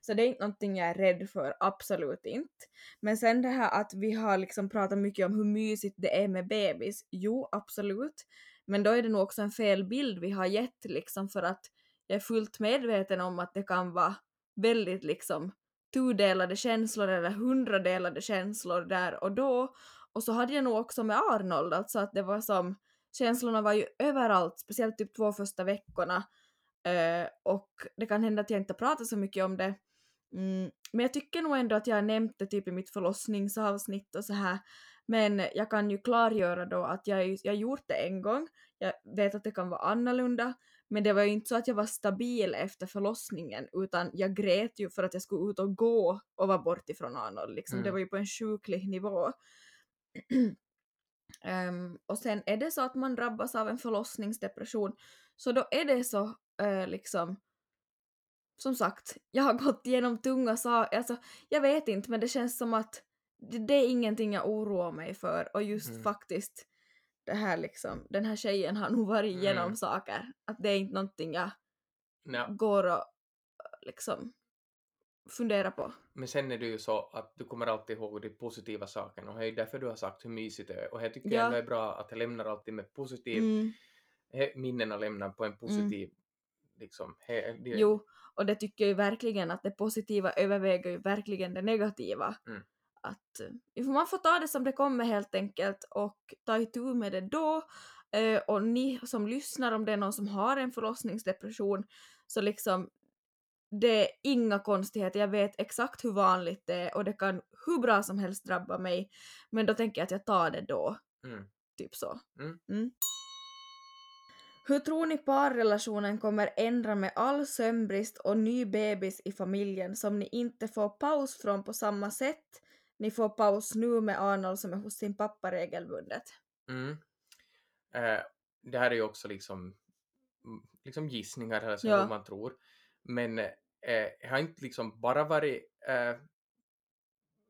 Så det är inte någonting jag är rädd för, absolut inte. Men sen det här att vi har liksom pratat mycket om hur mysigt det är med bebis, jo absolut. Men då är det nog också en fel bild vi har gett liksom för att jag är fullt medveten om att det kan vara väldigt liksom tudelade känslor eller hundradelade känslor där och då. Och så hade jag nog också med Arnold, alltså att det var som, känslorna var ju överallt, speciellt typ två första veckorna. Eh, och det kan hända att jag inte har pratat så mycket om det. Mm, men jag tycker nog ändå att jag har nämnt det typ i mitt förlossningsavsnitt och så här. Men jag kan ju klargöra då att jag, jag gjort det en gång. Jag vet att det kan vara annorlunda. Men det var ju inte så att jag var stabil efter förlossningen utan jag grät ju för att jag skulle ut och gå och vara bort ifrån Arnold. Liksom. Mm. Det var ju på en sjuklig nivå. Ehm, och sen är det så att man drabbas av en förlossningsdepression så då är det så eh, liksom som sagt, jag har gått igenom tunga saker, alltså jag vet inte men det känns som att det, det är ingenting jag oroar mig för och just Mm. faktiskt det här liksom, den här tjejen har nog varit igenom Mm. saker. Att det är inte någonting jag Nja, går och liksom funderar på. men sen är det ju så att du kommer alltid ihåg de positiva sakerna och det är därför du har sagt hur mysigt det är och jag tycker Ja. ändå är bra att jag lämnar alltid med positiv Mm, minnena lämnar på en positiv liksom. He, det, Jo, och det tycker jag ju verkligen att det positiva överväger ju verkligen det negativa. Mm. Att eh, man får ta det som det kommer helt enkelt och ta itu med det då. Eh, och ni som lyssnar, om det är någon som har en förlossningsdepression, så liksom det är inga konstigheter, jag vet exakt hur vanligt det är och det kan hur bra som helst drabba mig. Men då tänker jag att jag tar det då, Mm. typ så. Mm. Hur tror ni parrelationen kommer ändra med all sömnbrist och ny bebis i familjen som ni inte får paus från på samma sätt? Ni får paus nu med Arnold som är hos sin pappa regelbundet. Mm. Eh, det här är ju också liksom, mm, liksom gissningar eller så Ja. man tror. Men eh, har inte liksom bara varit eh,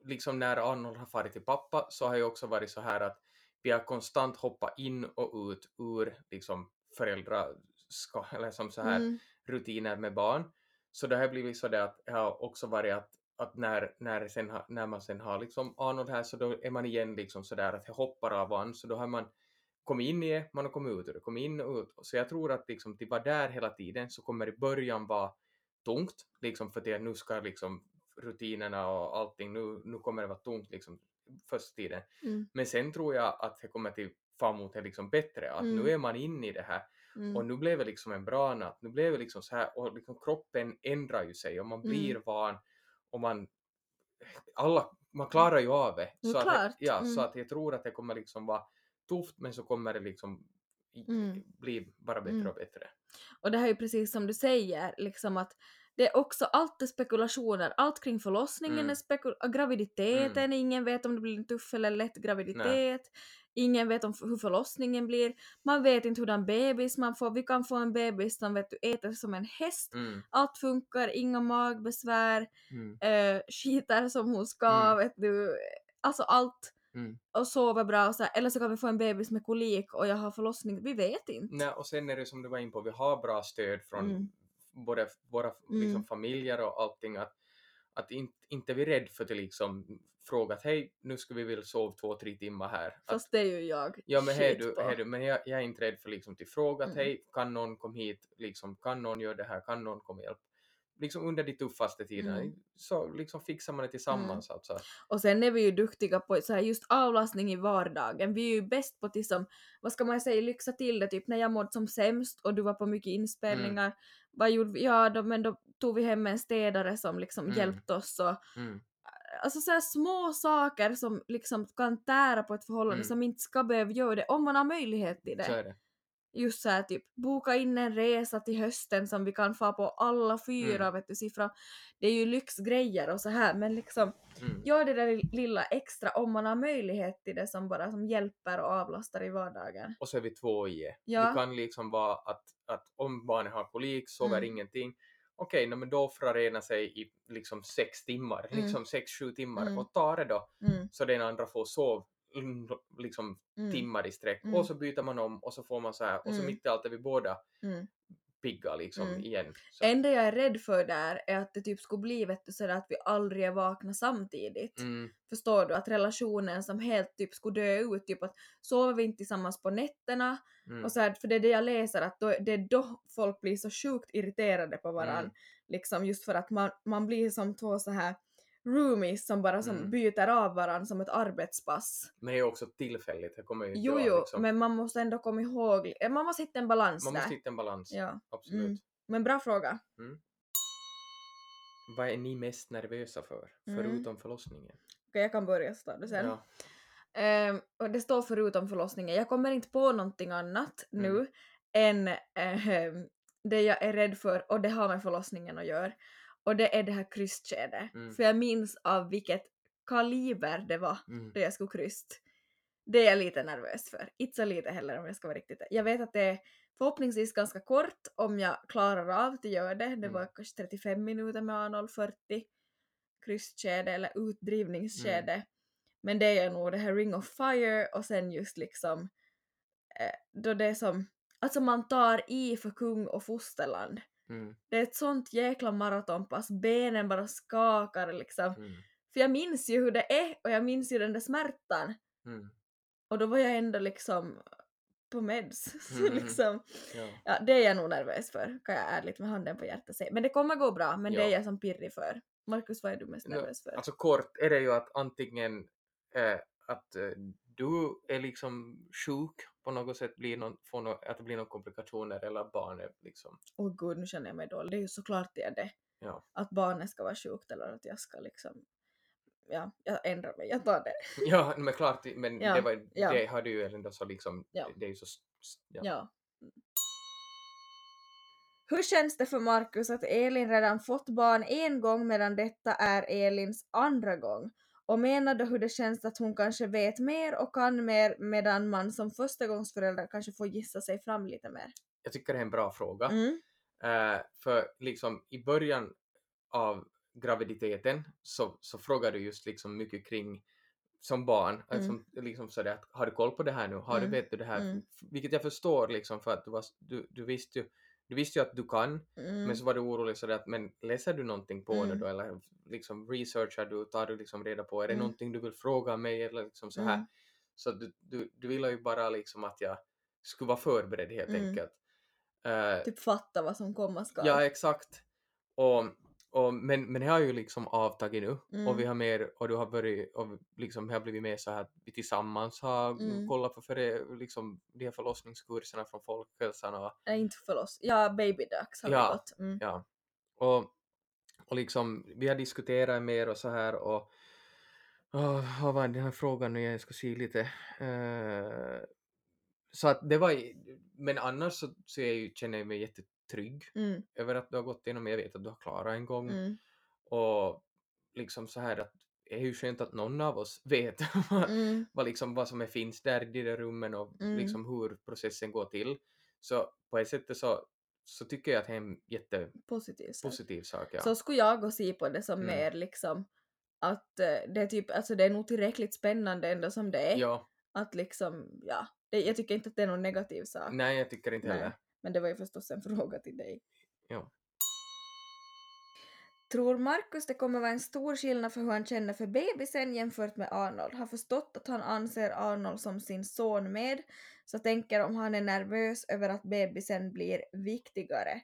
liksom när Arnold har farit till pappa så har det också varit så här att vi har konstant hoppat in och ut ur liksom föräldraska eller som så här Mm. rutiner med barn. Så det har blivit så det att det har också varit att, att när, när, sen, när man sen har liksom Arnold här så då är man igen liksom så där att det hoppar av an så då har man kommit in i det, man har kommit ut ur det, kommit in och ut. Så jag tror att liksom till vara där hela tiden så kommer i början vara tungt liksom för att nu ska liksom rutinerna och allting, nu, nu kommer det vara tungt liksom första tiden. Mm. Men sen tror jag att det kommer till fram mot det liksom bättre, att Mm. nu är man inne i det här Mm. och nu blev det liksom en bra natt, nu blev det liksom så här och liksom kroppen ändrar ju sig och man blir Mm. van och man alla, man klarar ju av det. Mm, Så att, klart. ja, Mm. så att jag tror att det kommer liksom vara tufft men så kommer det liksom Mm. bli bara bättre Mm. och bättre. Och det här är ju precis som du säger, liksom att det är också allt är spekulationer, allt kring förlossningen Mm. är spekulationer, graviditeten, ingen vet om det blir en tuff eller lätt graviditet, Nej. Ingen vet om hur förlossningen blir, man vet inte hurdan bebis man får, vi kan få en bebis som vet du äter som en häst, Mm. allt funkar, inga magbesvär, Mm. eh, skiter som hon ska, Mm. vet du, alltså allt. Mm. Och sover bra och så här. eller så kan vi få en bebis med kolik och jag har förlossning, vi vet inte. Nej, och sen är det som du var in på, vi har bra stöd från Mm. både våra liksom, Mm. familjer och allting att, att inte, inte vi är rädd för att liksom fråga att hej, nu ska vi väl sova två, tre timmar här. Att, Fast det är ju jag ja men hej du, hej du, men jag, jag är inte rädd för liksom till fråga att Mm. hej, kan någon komma hit, liksom, kan någon göra det här, kan någon komma hjälpa? Liksom under de tuffaste tiderna, Mm. så liksom fixar man det tillsammans alltså. Och sen är vi ju duktiga på så här just avlastning i vardagen. Vi är ju bäst på att som, vad ska man säga, lyxa till det. Typ när jag mådde som sämst och du var på mycket inspelningar. Vad gjorde vi? Ja, då, men då tog vi hem en städare som liksom Mm. hjälpte oss. Och, Mm. Alltså så små saker som liksom kan tära på ett förhållande Mm. som inte ska behöva göra det om man har möjlighet till det. Så är det. just så här typ boka in en resa till hösten som vi kan få på alla fyra Mm. vet du siffran. Det är ju lyxgrejer och så här men liksom Mm. gör det där lilla extra om man har möjlighet till det som bara som hjälper och avlastar i vardagen. och så är vi två i det. Ja. Det kan liksom vara att, att om barnet har kolik, sover Mm. ingenting, okej, okay, men då får det rena sig i liksom sex timmar, Mm. liksom sex, sju timmar Mm. och ta det då Mm, så den andra får sov mm, liksom mm, timmar i sträck Mm. och så byter man om och så får man så här och så Mm. mitt i allt är vi båda mm. Pigga liksom Mm. igen. Så, enda jag är rädd för där är att det typ skulle bli vet du, sådär att vi aldrig är vakna samtidigt. mm, Förstår du? Att relationen som helt typ skulle dö ut, typ att sover vi inte tillsammans på nätterna mm, och så här, för det är det jag läser att då, det är då folk blir så sjukt irriterade på varann. Mm. Liksom just för att man, man blir som två så här roomies som bara som Mm. byter av varann som ett arbetspass. Men det är också tillfälligt, det kommer ju inte Jo, jo, liksom, men man måste ändå komma ihåg, eh, man måste hitta en balans man där. måste hitta en balans. Ja, Absolut. Mm. men bra fråga. Vad är ni mest nervösa för, Mm. förutom förlossningen? Okej, jag kan börja så tar du sen. Ja. Ehm, och det står förutom förlossningen. Jag kommer inte på någonting annat Mm. nu än ehm, det jag är rädd för och det har med förlossningen att göra. Och det är det här kryssskedet. Mm. För jag minns av vilket kaliber det var Mm. då jag skulle kryssa. Det är jag lite nervös för. Inte så lite heller om jag ska vara riktigt Jag vet att det är förhoppningsvis ganska kort om jag klarar av att göra det. Det Mm. var kanske 35 minuter med A040 kryssskede eller utdrivningsskede. Mm. Men det är nog det här Ring of Fire och sen just liksom eh, då det är som, alltså man tar i för kung och fosterland. Mm. Det är ett sånt jäkla maratonpass, benen bara skakar liksom. Mm. För jag minns ju hur det är och jag minns ju den där smärtan. Mm. Och då var jag ändå liksom på meds. Så Mm. liksom, Ja. ja, det är jag nog nervös för, kan jag ärligt med handen på hjärtat säga. Men det kommer gå bra, men det Ja. är jag som pirrig för. Markus, vad är du mest nervös för? Alltså kort är det ju att antingen eh, att eh, du är liksom sjuk på något sätt, blir någon, får nå att det blir några komplikationer eller barnet liksom, Åh gud, nu känner jag mig dålig. Det är ju såklart det är det. ja. Att barnet ska vara sjukt eller att jag ska liksom... Ja, jag ändrar mig, jag tar det. Ja, men klart, men Ja, det, var, ja. det hade ju ändå så liksom, Ja. det, är ju så, ja. Ja. Hur känns det för Markus att Elin redan fått barn en gång medan detta är Elins andra gång? Och menar du hur det känns att hon kanske vet mer och kan mer medan man som förstagångsförälder kanske får gissa sig fram lite mer? Jag tycker det är en bra fråga. Mm. Eh, för liksom i början av graviditeten så, så frågar du just liksom mycket kring som barn, Mm. som, liksom sådär har du koll på det här nu, har Mm. du vet du det här, Mm. vilket jag förstår liksom för att du, var, du, du visste ju du visste ju att du kan, Mm. men så var du orolig sådär att men läser du någonting på Mm. då eller liksom researchar du, tar du liksom reda på, är det Mm. någonting du vill fråga mig eller liksom så här. Mm. Så du, du, du ville ju bara liksom att jag skulle vara förberedd helt Mm. enkelt. Eh, Typ fatta vad som komma skall. Ja, exakt. Och, och, men, men det har ju liksom avtagit nu Mm. och vi har mer, och du har börjat, och liksom det har blivit mer så här att vi tillsammans har Mm. kollat på för det, liksom, de här förlossningskurserna från Folkhälsan och Nej, inte förloss. Ja, babydags har Ja. vi gått. Mm. ja. Och, och liksom vi har diskuterat mer och så här och oh, vad var den här frågan nu jag ska se lite. Eh, så att det var, men annars så, så jag ju, känner jag mig jättetrygg Mm. över att du har gått igenom, jag vet att du har klarat en gång. Mm. Och liksom så här att det är ju skönt att någon av oss vet vad, Mm. vad, liksom, vad som är, finns där i de där rummen och Mm. liksom hur processen går till. Så på ett sätt så, så tycker jag att det är en jättepositiv Positiv sak. sak. Ja. Så skulle jag gå se på det som Mm. mer liksom att eh, det är typ, alltså det är nog tillräckligt spännande ändå som det är. ja, Att liksom, ja, det, jag tycker inte att det är någon negativ sak. nej jag tycker inte heller. Men det var ju förstås en fråga till dig. Ja. Tror Markus det kommer vara en stor skillnad för hur han känner för bebisen jämfört med Arnold? Har förstått att han anser Arnold som sin son med, så tänker om han är nervös över att bebisen blir viktigare.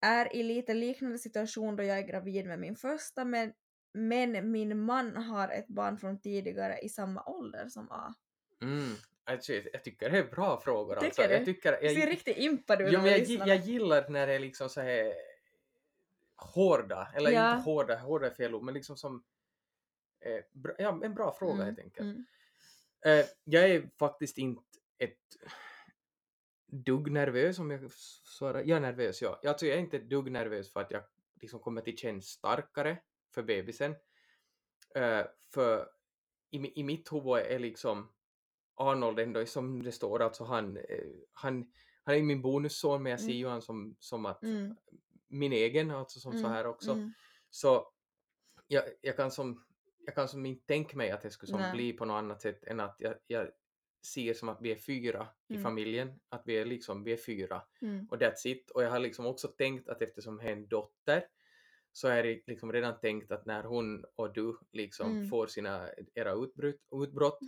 Är i lite liknande situation då jag är gravid med min första men, men min man har ett barn från tidigare i samma ålder som A. Mm. Alltså, jag, tycker det är bra frågor. Tycker alltså. du? Jag tycker, Du jag, ser riktigt impad ut Ja, men jag, jag gillar när det är liksom så här hårda, eller Ja. inte hårda, hårda är fel ord, men liksom som eh, bra, ja, en bra fråga Mm, helt enkelt. mm. Eh, jag är faktiskt inte ett dugg nervös om jag svarar. Jag är nervös, ja. Alltså, jag är inte ett dugg nervös för att jag liksom kommer till känns starkare för bebisen. Eh, för i, i mitt huvud är liksom Arnold ändå som det står, alltså han, eh, han, han är min bonusson men jag ser Mm. ju han som, som att Mm. min egen, alltså som så Mm, här också. mm. Så jag, jag, kan som, jag kan som inte tänka mig att det skulle som Nej. bli på något annat sätt än att jag, jag ser som att vi är fyra i Mm. familjen, att vi är liksom, vi är fyra Mm. och that's it. Och jag har liksom också tänkt att eftersom jag är en dotter så är det liksom redan tänkt att när hon och du liksom Mm. får sina, era utbrott, utbrott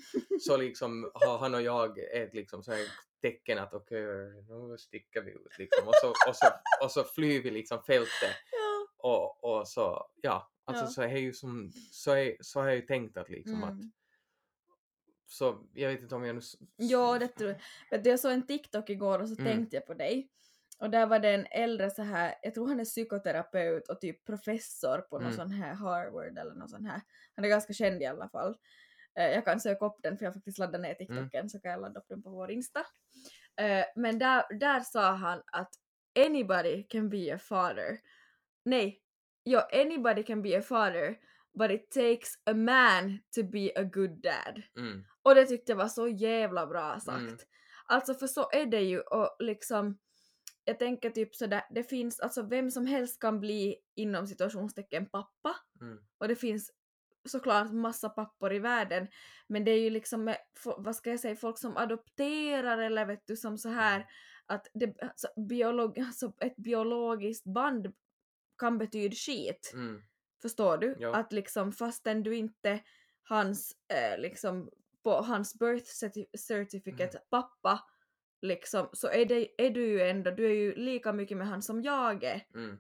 så liksom har han och jag ett liksom så här tecken att okej, nu sticker vi ut liksom och så, och så, och så flyr vi liksom fältet Ja. och, och så, ja, alltså Ja. så är ju som, så, är, så har jag ju tänkt att liksom att, Mm. så jag vet inte om jag nu... Ja, det tror jag. Jag såg en TikTok igår och så Mm. tänkte jag på dig. Och där var det en äldre så här, jag tror han är psykoterapeut och typ professor på någon Mm. sån här Harvard eller någon sån här. Han är ganska känd i alla fall. Eh, jag kan söka upp den för jag har faktiskt laddat ner TikToken så kan jag ladda upp den på vår Insta. Eh, men där, där sa han att anybody can be a father. Nej, ja, anybody can be a father but it takes a man to be a good dad. Mm, Och det tyckte jag var så jävla bra sagt. Mm. Alltså för så är det ju och liksom jag tänker typ sådär, det finns, alltså vem som helst kan bli inom situationstecken pappa mm, och det finns såklart massa pappor i världen men det är ju liksom, vad ska jag säga, folk som adopterar eller vet du som så här att det, alltså, biolog, alltså ett biologiskt band kan betyda skit. mm, Förstår du? Ja. Att liksom fastän du inte hans, eh, liksom på hans birth certi- certificate pappa liksom, så är, det, är du ju ändå, du är ju lika mycket med han som jag är, Mm.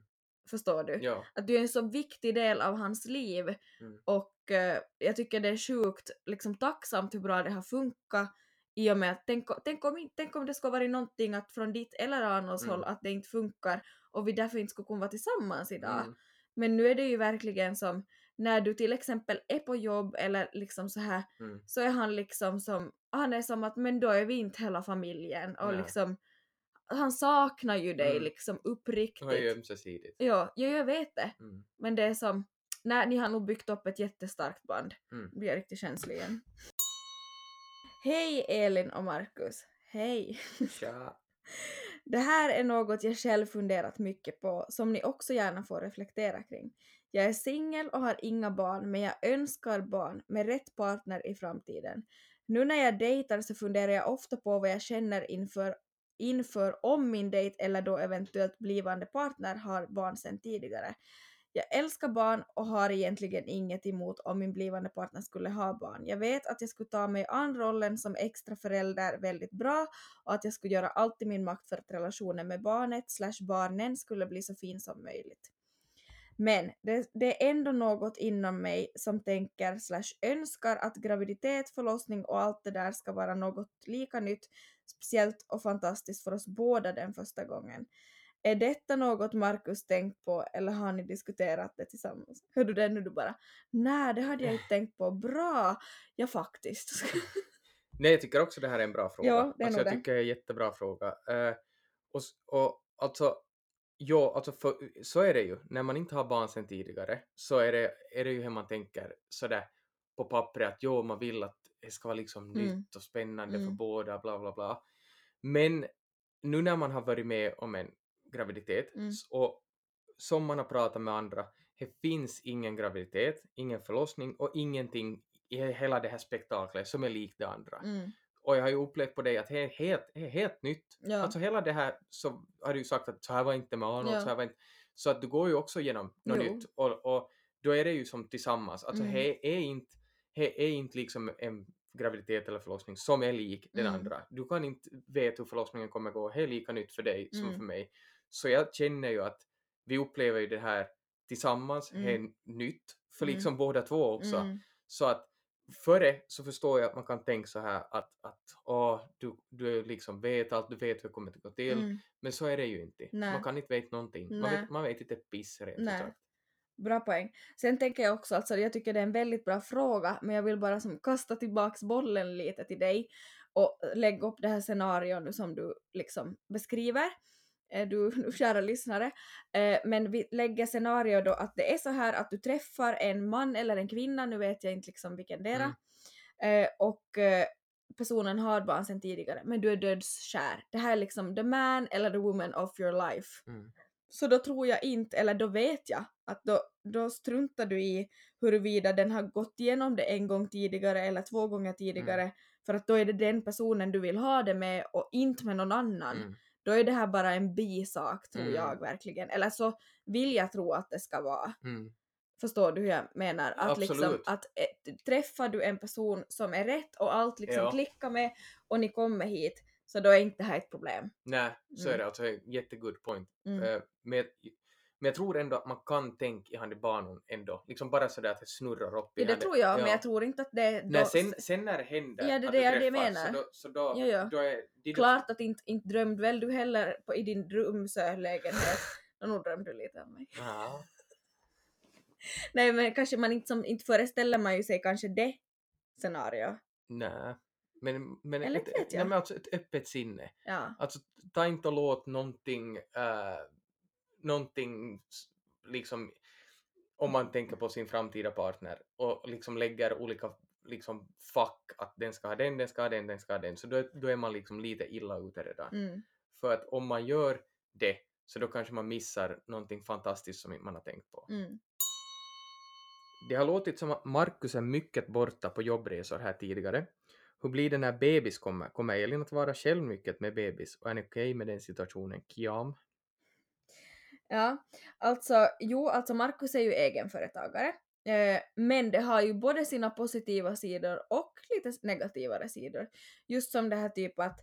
förstår du? Ja. Att du är en så viktig del av hans liv Mm. och eh, jag tycker det är sjukt liksom, tacksamt hur bra det har funkat i och med att tänk, tänk, om, tänk om det skulle vara någonting att från ditt eller Arnolds Mm. håll att det inte funkar och vi därför inte skulle kunna vara tillsammans idag. Mm. Men nu är det ju verkligen som när du till exempel är på jobb eller liksom så här Mm. så är han liksom som, han är som att men då är vi inte hela familjen och Nej. liksom han saknar ju dig Mm. liksom uppriktigt. Det är ömsesidigt. Ja, ja, jag vet det. Mm. Men det är som, nej, ni har nog byggt upp ett jättestarkt band. Mm. Blir jag riktigt känslig igen. Hej Elin och Markus. Hej. Tja. Det här är något jag själv funderat mycket på som ni också gärna får reflektera kring. Jag är singel och har inga barn men jag önskar barn med rätt partner i framtiden. Nu när jag dejtar så funderar jag ofta på vad jag känner inför, inför om min dejt eller då eventuellt blivande partner har barn sedan tidigare. Jag älskar barn och har egentligen inget emot om min blivande partner skulle ha barn. Jag vet att jag skulle ta mig an rollen som extra förälder väldigt bra och att jag skulle göra allt i min makt för att relationen med barnet slash barnen skulle bli så fin som möjligt. Men det, det är ändå något inom mig som tänker slash önskar att graviditet, förlossning och allt det där ska vara något lika nytt, speciellt och fantastiskt för oss båda den första gången. Är detta något Markus tänkt på eller har ni diskuterat det tillsammans? Hör du det nu du bara? Nej, det hade jag inte tänkt på. Bra! Ja, faktiskt. Nej, jag tycker också det här är en bra fråga. Ja, det är alltså, jag det. tycker det är en jättebra fråga. Eh, och, och alltså, ja, alltså för, så är det ju. När man inte har barn sedan tidigare så är det, är det ju hur man tänker sådär på pappret att jo, man vill att det ska vara liksom Mm. nytt och spännande för Mm. båda, bla bla bla. Men nu när man har varit med om en graviditet Mm. och som man har pratat med andra, det finns ingen graviditet, ingen förlossning och ingenting i hela det här spektaklet som är likt det andra. Mm. Och jag har ju upplevt på dig att det är helt, helt nytt. Ja. Alltså hela det här så har du ju sagt att så här var inte med Arnold, Ja. så här var inte... Så att du går ju också igenom något Jo. nytt och, och då är det ju som tillsammans. Alltså Mm. det är inte, det är inte liksom en graviditet eller förlossning som är lik den Mm. andra. Du kan inte veta hur förlossningen kommer gå, det är lika nytt för dig som Mm. för mig. Så jag känner ju att vi upplever ju det här tillsammans, det är Mm. nytt för Mm. liksom båda två också. Mm. Så att före så förstår jag att man kan tänka så här att, att åh, du, du liksom vet allt, du vet hur det kommer att gå till. Mm. Men så är det ju inte. Nej. Man kan inte veta någonting. Man vet, man vet inte ett piss rent sagt. Bra poäng. Sen tänker jag också, alltså jag tycker det är en väldigt bra fråga, men jag vill bara som kasta tillbaks bollen lite till dig och lägga upp det här scenarion nu som du liksom beskriver, du, du kära lyssnare. Eh, Men vi lägger scenario då att det är så här att du träffar en man eller en kvinna, nu vet jag inte liksom vilken dera, Mm. eh, och eh, personen har barn sedan tidigare, men du är dödskär. Det här är liksom the man eller the woman of your life. Mm. Så då tror jag inte, eller då vet jag, att då, då struntar du i huruvida den har gått igenom det en gång tidigare eller två gånger tidigare, för att då är det den personen du vill ha det med och inte med någon annan. Mm. Då är det här bara en bisak, tror Mm. jag verkligen. Eller så vill jag tro att det ska vara. Mm. Förstår du hur jag menar? Att, liksom, att eh, träffar du en person som är rätt och allt liksom Ja. klickar med och ni kommer hit, så då är inte det här ett problem. Nej, så Mm. är det. Alltså, jättegood point. Mm. Eh, men, men jag tror ändå att man kan tänka i han i banan ändå. Liksom bara sådär att det snurrar upp i Ja, det handen. tror jag, Ja. men jag tror inte att det... Då, Nej, sen, sen när det händer Ja, det är att det det träffas, menar. så då, så då, Ja, ja. då är det Klart att inte, inte drömde väl du heller på, i din rumslägenhet. Nå, nog drömde du lite om mig. Ja. Nej men kanske man inte, som, inte föreställer man ju sig kanske det scenario. Nej. Men, men, Eller ett, jag. nej, men alltså ett öppet sinne. Ja. Alltså ta inte och låt någonting, äh, någonting liksom om man tänker på sin framtida partner och liksom lägger olika liksom fack att den ska ha den, den ska ha den, den ska ha den, så då, då är man liksom lite illa ute redan. Mm. För att om man gör det så då kanske man missar någonting fantastiskt som man har tänkt på. Mm. Det har låtit som att Markus är mycket borta på jobbresor här tidigare. Hur blir det när bebis kommer? Kommer Elin att vara själv mycket med bebis och är ni okej med den situationen? Kiam? Ja, alltså jo, alltså Markus är ju egenföretagare. Eh, men det har ju både sina positiva sidor och lite negativare sidor. Just som det här typ att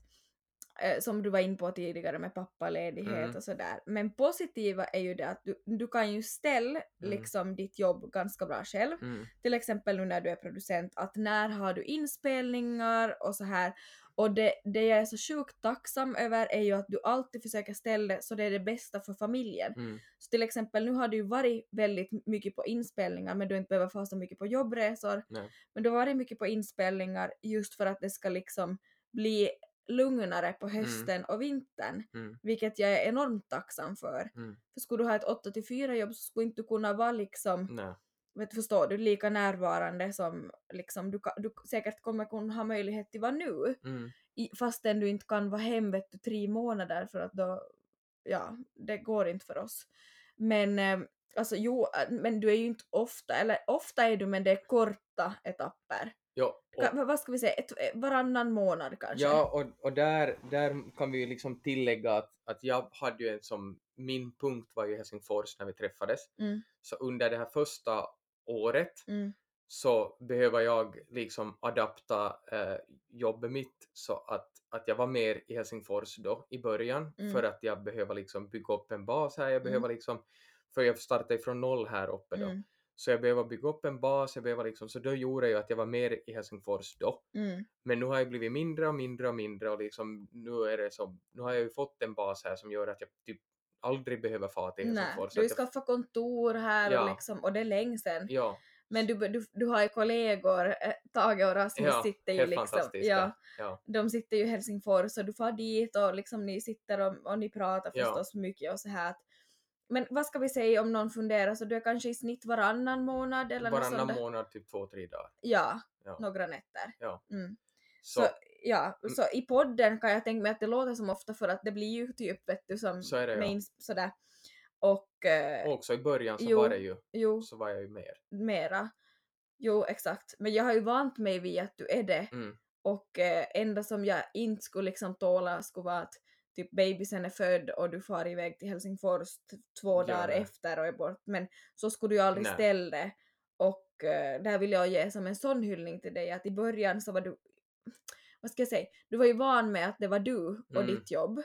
eh, som du var in på tidigare med pappaledighet Mm. och sådär. Men positiva är ju det att du, du kan ju ställa liksom ditt jobb ganska bra själv. Mm. Till exempel nu när du är producent, att när har du inspelningar och så här. Och det, det jag är så sjukt tacksam över är ju att du alltid försöker ställa det så det är det bästa för familjen. Mm. Så till exempel nu har du ju varit väldigt mycket på inspelningar men du inte behöver få så mycket på jobbresor. Nej. Men du har varit mycket på inspelningar just för att det ska liksom bli lugnare på hösten och vintern. Mm. Vilket jag är enormt tacksam för. Mm. För skulle du ha ett 8 till 4 jobb så skulle inte du kunna vara liksom, Nej. Vet, förstår du, lika närvarande som liksom, du, du säkert kommer kunna ha möjlighet till vara nu. Mm. I, fastän du inte kan vara hem vet du, tre månader för att då, ja, det går inte för oss. Men eh, alltså jo, äh, men du är ju inte ofta, eller ofta är du men det är korta etapper. Jo, och, vad ska vi säga, ett, eh, varannan månad kanske? ja, och, och där, där kan vi ju liksom tillägga att, att jag hade ju en som, min punkt var ju Helsingfors när vi träffades. Mm. Så under det här första året Mm, så behöver jag liksom adapta eh, jobbet mitt så att, att jag var mer i Helsingfors då i början Mm. för att jag behöver liksom bygga upp en bas här, jag behöver liksom, för jag startade ifrån noll här uppe då, mm, så jag behöver bygga upp en bas, jag behöver liksom, så då gjorde jag att jag var mer i Helsingfors då. mm, Men nu har jag blivit mindre och mindre och mindre och liksom nu är det så, nu har jag ju fått en bas här som gör att jag typ aldrig behöver fara till Nej, Helsingfors. du att jag, skaffat kontor här Ja. och, liksom, och det är länge sedan. ja, Men du, du, du har ju kollegor, eh, Tage och Rasmus ja, sitter ju liksom, ja, Ja, de sitter ju i Helsingfors och du får dit och liksom ni sitter och, och ni pratar Ja. förstås mycket och så här. Men vad ska vi säga om någon funderar, så du är kanske i snitt varannan månad eller varannan månad, typ två, tre dagar. Ja, Ja. några nätter. Ja. Mm. Så, Så, ja, Mm. så i podden kan jag tänka mig att det låter som ofta för att det blir ju typ vet du som Så är det, ja. med ins- sådär. Och eh, också i början så jo. var det ju, jo, så var jag ju mer. mera. Jo, exakt. Men jag har ju vant mig vid att du är det. Mm. Och eh, enda som jag inte skulle liksom tåla skulle vara att typ babysen är född och du far iväg till Helsingfors två Ja, dagar nej. efter och är bort. Men så skulle du ju aldrig Nej. ställa det. Och eh, där vill jag ge som en sån hyllning till dig att i början så var du, vad ska jag säga, du var ju van med att det var du och Mm. ditt jobb.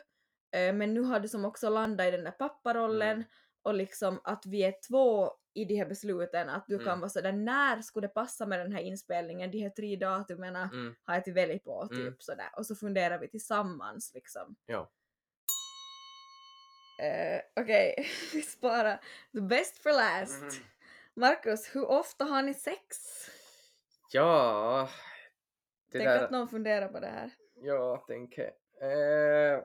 Eh, men nu har du som också landat i den där papparollen Mm. och liksom att vi är två i de här besluten, att du Mm. kan vara sådär när skulle det passa med den här inspelningen, de här tre datumen Mm. har jag till välja på typ Mm. sådär och så funderar vi tillsammans liksom. Ja. Eh, Okej, vi sparar the best for last. Mhm. Marcus, hur ofta har ni sex? Ja, det Tänk där, att någon funderar på det här. jag tänker, eh,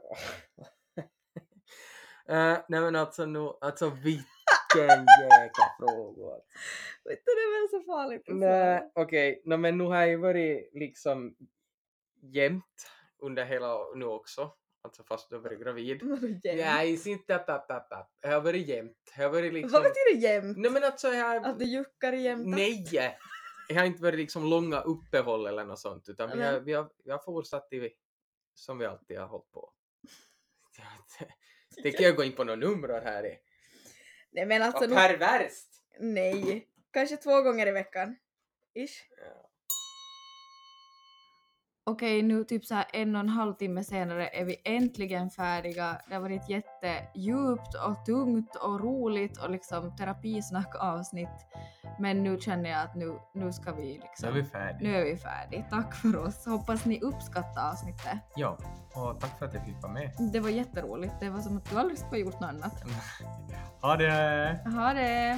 eh, nej men alltså nu, alltså vilken jäkla fråga. alltså. Vet du, det är väl så farligt Nej, okej, no, men nu har jag ju varit liksom jämt under hela, nu också, alltså fast du har varit gravid. Nej, inte app, app, app. Jag har varit jämt. Jag har varit liksom... Vad betyder jämt? Nej men alltså jag. Att du juckar jämt? Nej! Jag har inte varit liksom långa uppehåll eller något sånt utan vi har, vi har, vi har fortsatt i, som vi alltid har hållit på. Tänker jag gå in på några nummer här? i? Nej men alltså Vad perverst! nej. Kanske två gånger i veckan. Ish. Ja okej nu typ så här en och en halv timme senare är vi äntligen färdiga. Det har varit jättedjupt och tungt och roligt och liksom terapisnack avsnitt. Men nu känner jag att nu, nu ska vi liksom... Nu är vi färdiga. Nu är vi färdiga. Tack för oss. Hoppas ni uppskattar avsnittet. Ja, och tack för att jag fick vara med. Det var jätteroligt. Det var som att du aldrig skulle ha gjort något annat. ha det! Ha det!